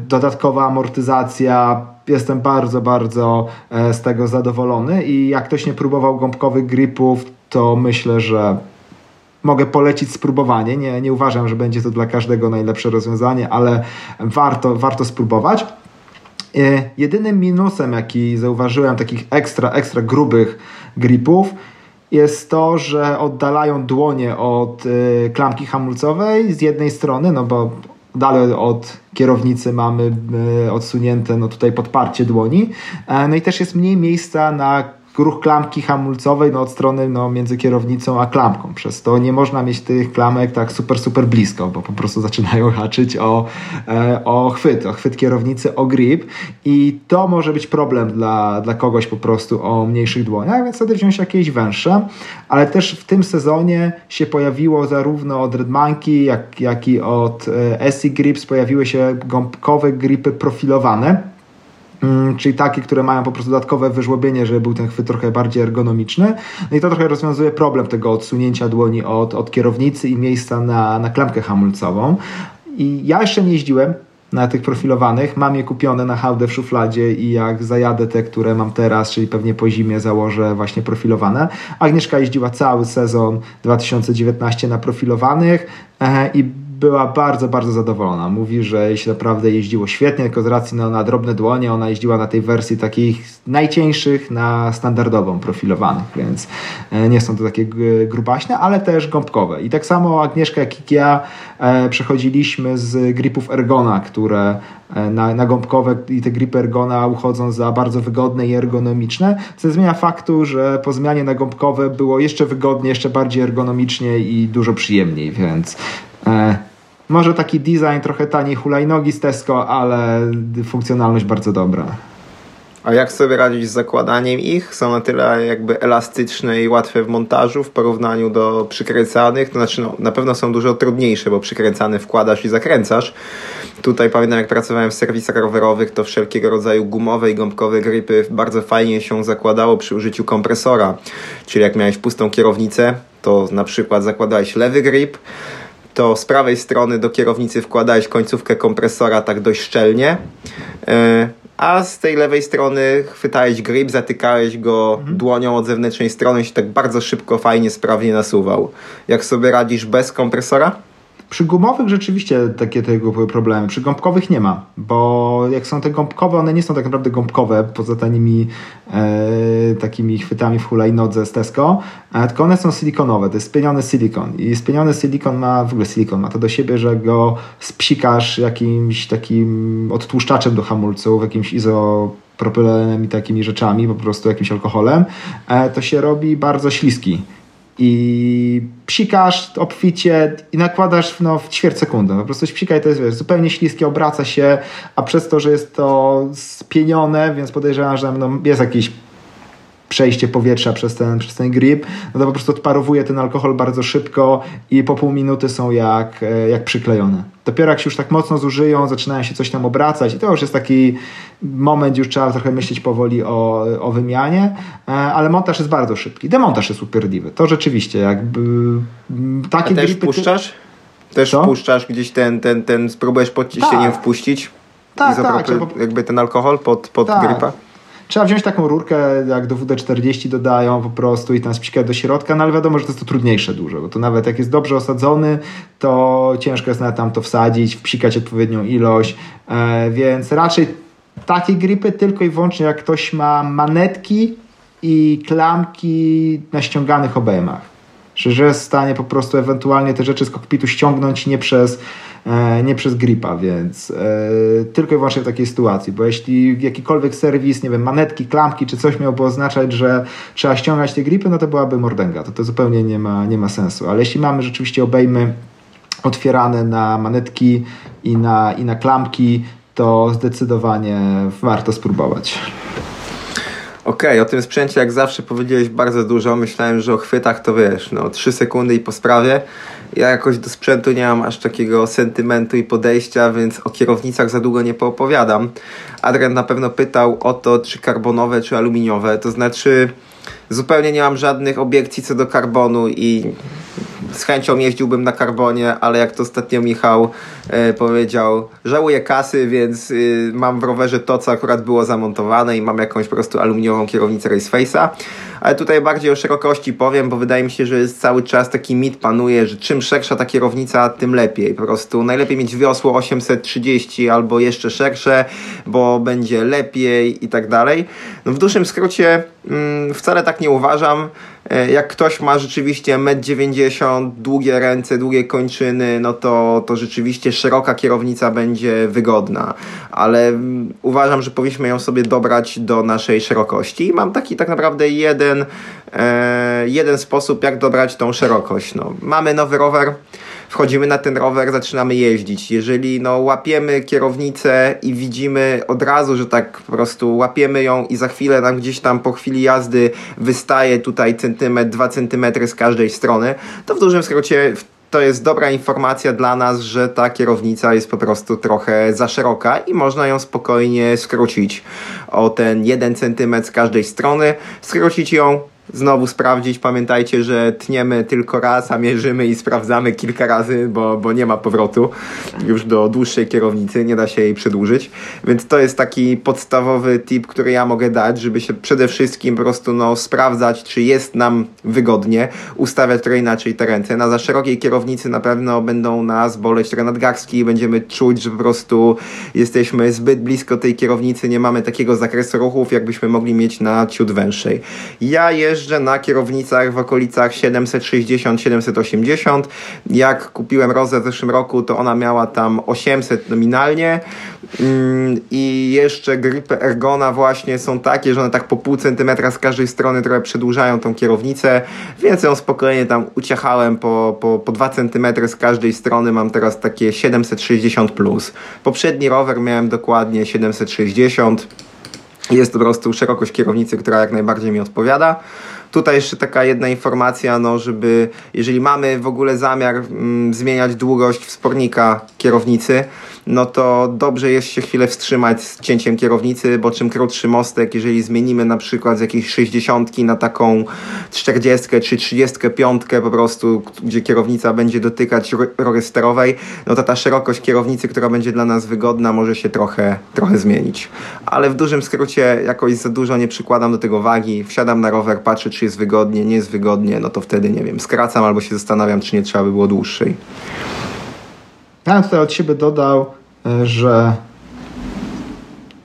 dodatkowa amortyzacja, jestem bardzo, bardzo e, z tego zadowolony i jak ktoś nie próbował gąbkowych gripów, to myślę, że mogę polecić spróbowanie. Nie, nie uważam, że będzie to dla każdego najlepsze rozwiązanie, ale warto, warto spróbować. E, jedynym minusem, jaki zauważyłem takich ekstra, ekstra grubych gripów, jest to, że oddalają dłonie od e, klamki hamulcowej z jednej strony, no bo dalej od kierownicy mamy e, odsunięte no tutaj podparcie dłoni. No i też jest mniej miejsca na ruch klamki hamulcowej no, od strony no, między kierownicą a klamką. Przez to nie można mieć tych klamek tak super, super blisko, bo po prostu zaczynają haczyć o, e, o chwyt, o chwyt kierownicy, o grip. I to może być problem dla, dla kogoś po prostu o mniejszych dłoniach, więc wtedy wziąć jakieś węższe, ale też w tym sezonie się pojawiło zarówno od Red Monkey, jak, jak i od SE Grips pojawiły się gąbkowe gripy profilowane, czyli takie, które mają po prostu dodatkowe wyżłobienie, żeby był ten chwyt trochę bardziej ergonomiczny. No i to trochę rozwiązuje problem tego odsunięcia dłoni od, od kierownicy i miejsca na, na klamkę hamulcową. I ja jeszcze nie jeździłem na tych profilowanych. Mam je kupione na hałdę w szufladzie i jak zajadę te, które mam teraz, czyli pewnie po zimie założę właśnie profilowane. Agnieszka jeździła cały sezon 2019 na profilowanych e, i była bardzo, bardzo zadowolona. Mówi, że się naprawdę jeździło świetnie, tylko z racji na, na drobne dłonie ona jeździła na tej wersji takich najcieńszych na standardową profilowanych, więc e, nie są to takie grubaśne, ale też gąbkowe. I tak samo Agnieszka jak ja e, przechodziliśmy z gripów Ergona, które e, na, na gąbkowe i te gripy Ergona uchodzą za bardzo wygodne i ergonomiczne, co zmienia faktu, że po zmianie na gąbkowe było jeszcze wygodniej, jeszcze bardziej ergonomicznie i dużo przyjemniej, więc E, może taki design trochę taniej hulajnogi z Tesco, ale funkcjonalność bardzo dobra. A jak sobie radzić z zakładaniem ich? Są na tyle jakby elastyczne i łatwe w montażu w porównaniu do przykręcanych. To znaczy no, na pewno są dużo trudniejsze, bo przykręcany wkładasz i zakręcasz. Tutaj pamiętam jak pracowałem w serwisach rowerowych, to wszelkiego rodzaju gumowe i gąbkowe gripy bardzo fajnie się zakładało przy użyciu kompresora. Czyli jak miałeś pustą kierownicę, to na przykład zakładałeś lewy grip, to z prawej strony do kierownicy wkładałeś końcówkę kompresora tak dość szczelnie, e, a z tej lewej strony chwytałeś grip, zatykałeś go mhm. dłonią od zewnętrznej strony i się tak bardzo szybko, fajnie, sprawnie nasuwał. Jak sobie radzisz bez kompresora? Przy gumowych rzeczywiście takie tego problemy. Przy gąbkowych nie ma, bo jak są te gąbkowe, one nie są tak naprawdę gąbkowe, poza tanimi e, takimi chwytami w hulajnodze z Tesco, e, tylko one są silikonowe, to jest spieniony silikon i spieniony silikon ma, w ogóle silikon ma to do siebie, że go spsikasz jakimś takim odtłuszczaczem do hamulców, jakimś izopropylenem i takimi rzeczami, po prostu jakimś alkoholem, e, to się robi bardzo śliski i psikasz obficie i nakładasz no, w ćwierć sekundy. Po prostu psikaj to jest wiesz, zupełnie śliskie, obraca się, a przez to, że jest to spienione, więc podejrzewam, że no, jest jakiś przejście powietrza przez ten, przez ten grip, no to po prostu odparowuje ten alkohol bardzo szybko i po pół minuty są jak, e, jak przyklejone. Dopiero jak się już tak mocno zużyją, zaczynają się coś tam obracać i to już jest taki moment już trzeba trochę myśleć powoli o, o wymianie, e, ale montaż jest bardzo szybki. Demontaż jest upierdliwy. To rzeczywiście jakby mm, takie A też gripy... wpuszczasz? Też Co? wpuszczasz gdzieś ten, ten, ten spróbujesz pod ciśnieniem tak. wpuścić? Tak, tak. Jakby ten alkohol pod, pod tak. grypa? Trzeba wziąć taką rurkę, jak do WD-40 dodają po prostu i tam spikać do środka, no ale wiadomo, że to jest to trudniejsze dużo, bo to nawet jak jest dobrze osadzony, to ciężko jest nawet tam to wsadzić, wpsikać odpowiednią ilość, e, więc raczej takie gripy tylko i wyłącznie jak ktoś ma manetki i klamki na ściąganych obejmach. Że jest w stanie po prostu ewentualnie te rzeczy z kokpitu ściągnąć nie przez E, nie przez gripa, więc e, tylko i wyłącznie w takiej sytuacji, bo jeśli jakikolwiek serwis, nie wiem, manetki, klamki czy coś miałby oznaczać, że trzeba ściągać te gripy, no to byłaby mordęga, to to zupełnie nie ma, nie ma sensu, ale jeśli mamy rzeczywiście obejmy otwierane na manetki i na, i na klamki, to zdecydowanie warto spróbować. Okej, okay, o tym sprzęcie jak zawsze powiedziałeś bardzo dużo. Myślałem, że o chwytach to wiesz, no 3 sekundy i po sprawie. Ja jakoś do sprzętu nie mam aż takiego sentymentu i podejścia, więc o kierownicach za długo nie poopowiadam. Adrian na pewno pytał o to, czy karbonowe, czy aluminiowe. To znaczy, zupełnie nie mam żadnych obiekcji co do karbonu i z chęcią jeździłbym na karbonie, ale jak to ostatnio Michał e, powiedział, żałuję kasy, więc y, mam w rowerze to, co akurat było zamontowane i mam jakąś po prostu aluminiową kierownicę Raceface'a. Ale tutaj bardziej o szerokości powiem, bo wydaje mi się, że jest cały czas taki mit panuje, że czym szersza ta kierownica, tym lepiej. Po prostu najlepiej mieć wiosło 830 albo jeszcze szersze, bo będzie lepiej i tak dalej. No w dużym skrócie mm, wcale tak nie uważam. E, jak ktoś ma rzeczywiście 1,90 m, długie ręce, długie kończyny, no to, to rzeczywiście szeroka kierownica będzie wygodna, ale mm, uważam, że powinniśmy ją sobie dobrać do naszej szerokości. I mam taki tak naprawdę jeden, e, jeden sposób, jak dobrać tą szerokość. No, mamy nowy rower wchodzimy na ten rower, zaczynamy jeździć. Jeżeli no, łapiemy kierownicę i widzimy od razu, że tak po prostu łapiemy ją i za chwilę nam gdzieś tam po chwili jazdy wystaje tutaj centymetr, dwa centymetry z każdej strony, to w dużym skrócie to jest dobra informacja dla nas, że ta kierownica jest po prostu trochę za szeroka i można ją spokojnie skrócić o ten jeden centymetr z każdej strony, skrócić ją znowu sprawdzić. Pamiętajcie, że tniemy tylko raz, a mierzymy i sprawdzamy kilka razy, bo, bo nie ma powrotu już do dłuższej kierownicy, nie da się jej przedłużyć. Więc to jest taki podstawowy tip, który ja mogę dać, żeby się przede wszystkim po prostu no, sprawdzać, czy jest nam wygodnie, ustawiać trochę inaczej te ręce. Na za szerokiej kierownicy na pewno będą nas boleć trochę nadgarstki i będziemy czuć, że po prostu jesteśmy zbyt blisko tej kierownicy, nie mamy takiego zakresu ruchów, jakbyśmy mogli mieć na ciut węższej. Ja jeszcze jeżdżę na kierownicach w okolicach 760-780. Jak kupiłem Rozę w zeszłym roku, to ona miała tam 800 nominalnie. Mm, I jeszcze grypy Ergona właśnie są takie, że one tak po pół centymetra z każdej strony trochę przedłużają tą kierownicę, więc ją spokojnie tam uciachałem po, po, po 2 centymetry z każdej strony. Mam teraz takie 760 plus. Poprzedni rower miałem dokładnie 760 jest po prostu szerokość kierownicy, która jak najbardziej mi odpowiada. Tutaj jeszcze taka jedna informacja, no żeby jeżeli mamy w ogóle zamiar mm, zmieniać długość wspornika kierownicy, no to dobrze jest się chwilę wstrzymać z cięciem kierownicy, bo czym krótszy mostek, jeżeli zmienimy na przykład z jakiejś 60 na taką 40 czy 35 po prostu, gdzie kierownica będzie dotykać rury sterowej, no to ta szerokość kierownicy, która będzie dla nas wygodna, może się trochę, trochę zmienić. Ale w dużym skrócie jakoś za dużo nie przykładam do tego wagi, wsiadam na rower, patrzę czy jest wygodnie, nie jest wygodnie, no to wtedy nie wiem, skracam albo się zastanawiam, czy nie trzeba by było dłuższej. Ja bym tutaj od siebie dodał, e, że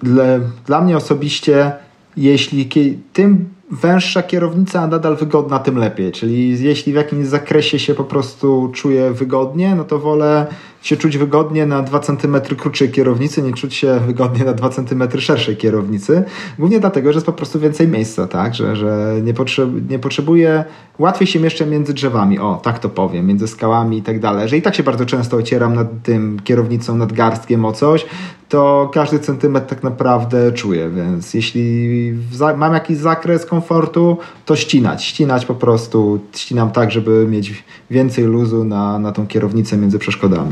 dla, dla mnie osobiście, jeśli tym węższa kierownica, a nadal wygodna, tym lepiej. Czyli jeśli w jakimś zakresie się po prostu czuję wygodnie, no to wolę się czuć wygodnie na 2 cm krótszej kierownicy, nie czuć się wygodnie na 2 cm szerszej kierownicy. Głównie dlatego, że jest po prostu więcej miejsca, tak? Że, że nie, potrzeb, nie potrzebuję, łatwiej się mieszczę między drzewami, o, tak to powiem, między skałami i tak dalej. Że i tak się bardzo często ocieram nad tym kierownicą, nad garstkiem o coś, to każdy centymetr tak naprawdę czuję, więc jeśli mam jakiś zakres komfortu, to ścinać, ścinać po prostu, ścinam tak, żeby mieć więcej luzu na, na tą kierownicę między przeszkodami.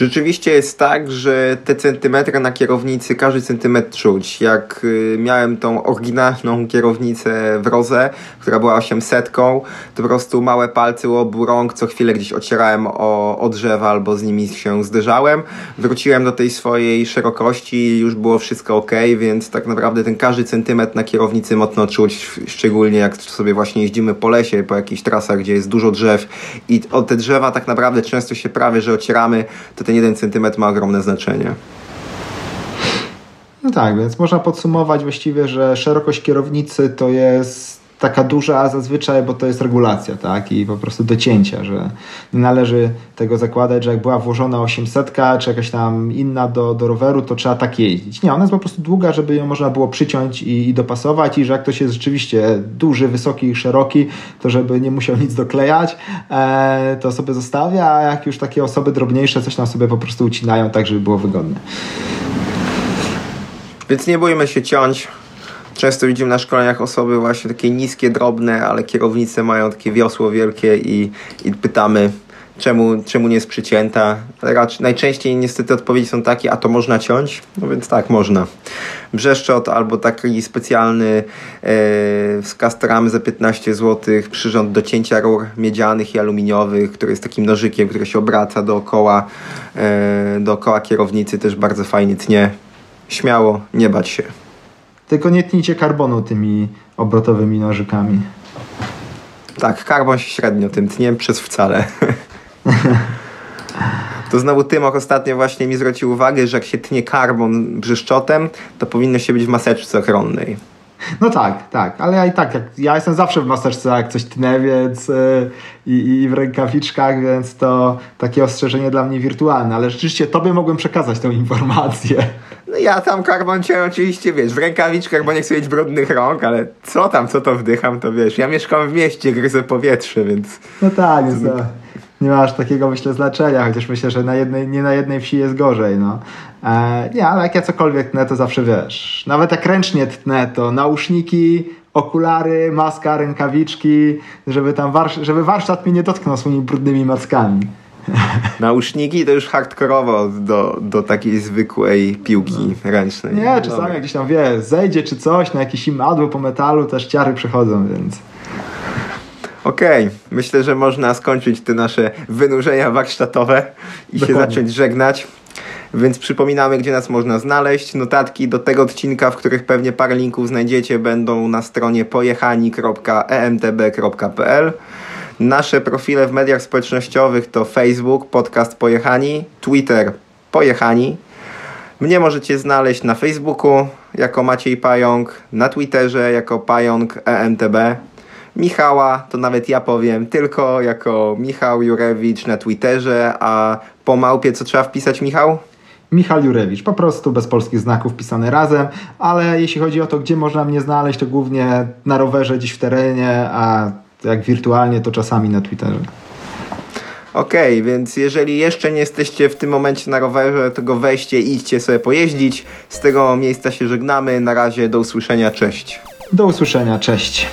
Rzeczywiście jest tak, że te centymetry na kierownicy, każdy centymetr czuć. Jak y, miałem tą oryginalną kierownicę w Roze, która była 800, to po prostu małe palce obu rąk, co chwilę gdzieś ocierałem o, o drzewa albo z nimi się zderzałem. Wróciłem do tej swojej szerokości już było wszystko ok, więc tak naprawdę ten każdy centymetr na kierownicy mocno czuć, szczególnie jak sobie właśnie jeździmy po lesie, po jakichś trasach, gdzie jest dużo drzew i o te drzewa tak naprawdę często się prawie, że ocieramy, to ten jeden centymetr ma ogromne znaczenie. No tak, więc można podsumować właściwie, że szerokość kierownicy to jest taka duża zazwyczaj, bo to jest regulacja, tak? I po prostu docięcia, że nie należy tego zakładać, że jak była włożona 800 czy jakaś tam inna do, do roweru, to trzeba tak jeździć. Nie, ona jest po prostu długa, żeby ją można było przyciąć i, i dopasować i że jak ktoś jest rzeczywiście duży, wysoki i szeroki, to żeby nie musiał nic doklejać, e, to sobie zostawia, a jak już takie osoby drobniejsze coś tam sobie po prostu ucinają tak, żeby było wygodne. Więc nie bójmy się ciąć. Często widzimy na szkoleniach osoby właśnie takie niskie, drobne, ale kierownice mają takie wiosło wielkie i, i pytamy, czemu, czemu nie jest przycięta. Raczej, najczęściej niestety odpowiedzi są takie, a to można ciąć? No więc tak, można. Brzeszczot albo taki specjalny e, z kastramy za 15 zł, przyrząd do cięcia rur miedzianych i aluminiowych, który jest takim nożykiem, który się obraca dookoła, e, dookoła kierownicy, też bardzo fajnie tnie. Śmiało, nie bać się. Tylko nie tnijcie karbonu tymi obrotowymi nożykami. Tak, karbon się średnio tym tnie przez wcale. To znowu Tymok ostatnio właśnie mi zwrócił uwagę, że jak się tnie karbon brzeszczotem, to powinno się być w maseczce ochronnej. No tak, tak, ale ja i tak, jak, ja jestem zawsze w maseczce, jak coś tnę, więc yy, i w rękawiczkach, więc to takie ostrzeżenie dla mnie wirtualne, ale rzeczywiście tobie mogłem przekazać tę informację. No ja tam karbon cię oczywiście, wiesz, w rękawiczkach, bo nie chcę mieć brudnych rąk, ale co tam, co to wdycham, to wiesz, ja mieszkam w mieście, gryzę powietrze, więc... No tak, jest to nie ma aż takiego, myślę, znaczenia, chociaż myślę, że na jednej, nie na jednej wsi jest gorzej, no. E, nie, ale jak ja cokolwiek tnę, to zawsze wiesz. Nawet jak ręcznie tnę, to nauszniki, okulary, maska, rękawiczki, żeby tam warsz żeby warsztat mnie nie dotknął swoimi brudnymi mackami. [LAUGHS] Nauszniki to już hardkorowo do, do takiej zwykłej piłki no. ręcznej. Nie, czasami jak gdzieś tam, wie, zejdzie czy coś na jakieś imadło po metalu, też ciary przechodzą, więc... Okej, okay. myślę, że można skończyć te nasze wynurzenia warsztatowe i Dokładnie. się zacząć żegnać. Więc przypominamy, gdzie nas można znaleźć. Notatki do tego odcinka, w których pewnie parę linków znajdziecie, będą na stronie pojechani.emtb.pl. Nasze profile w mediach społecznościowych to Facebook, podcast Pojechani, Twitter Pojechani. Mnie możecie znaleźć na Facebooku jako Maciej Pająk, na Twitterze jako Pająk EMTB. Michała, to nawet ja powiem, tylko jako Michał Jurewicz na Twitterze, a po małpie co trzeba wpisać, Michał? Michał Jurewicz, po prostu bez polskich znaków pisane razem, ale jeśli chodzi o to, gdzie można mnie znaleźć, to głównie na rowerze gdzieś w terenie, a jak wirtualnie, to czasami na Twitterze. Okej, okay, więc jeżeli jeszcze nie jesteście w tym momencie na rowerze, to go weźcie i idźcie sobie pojeździć. Z tego miejsca się żegnamy. Na razie, do usłyszenia, cześć. Do usłyszenia, cześć.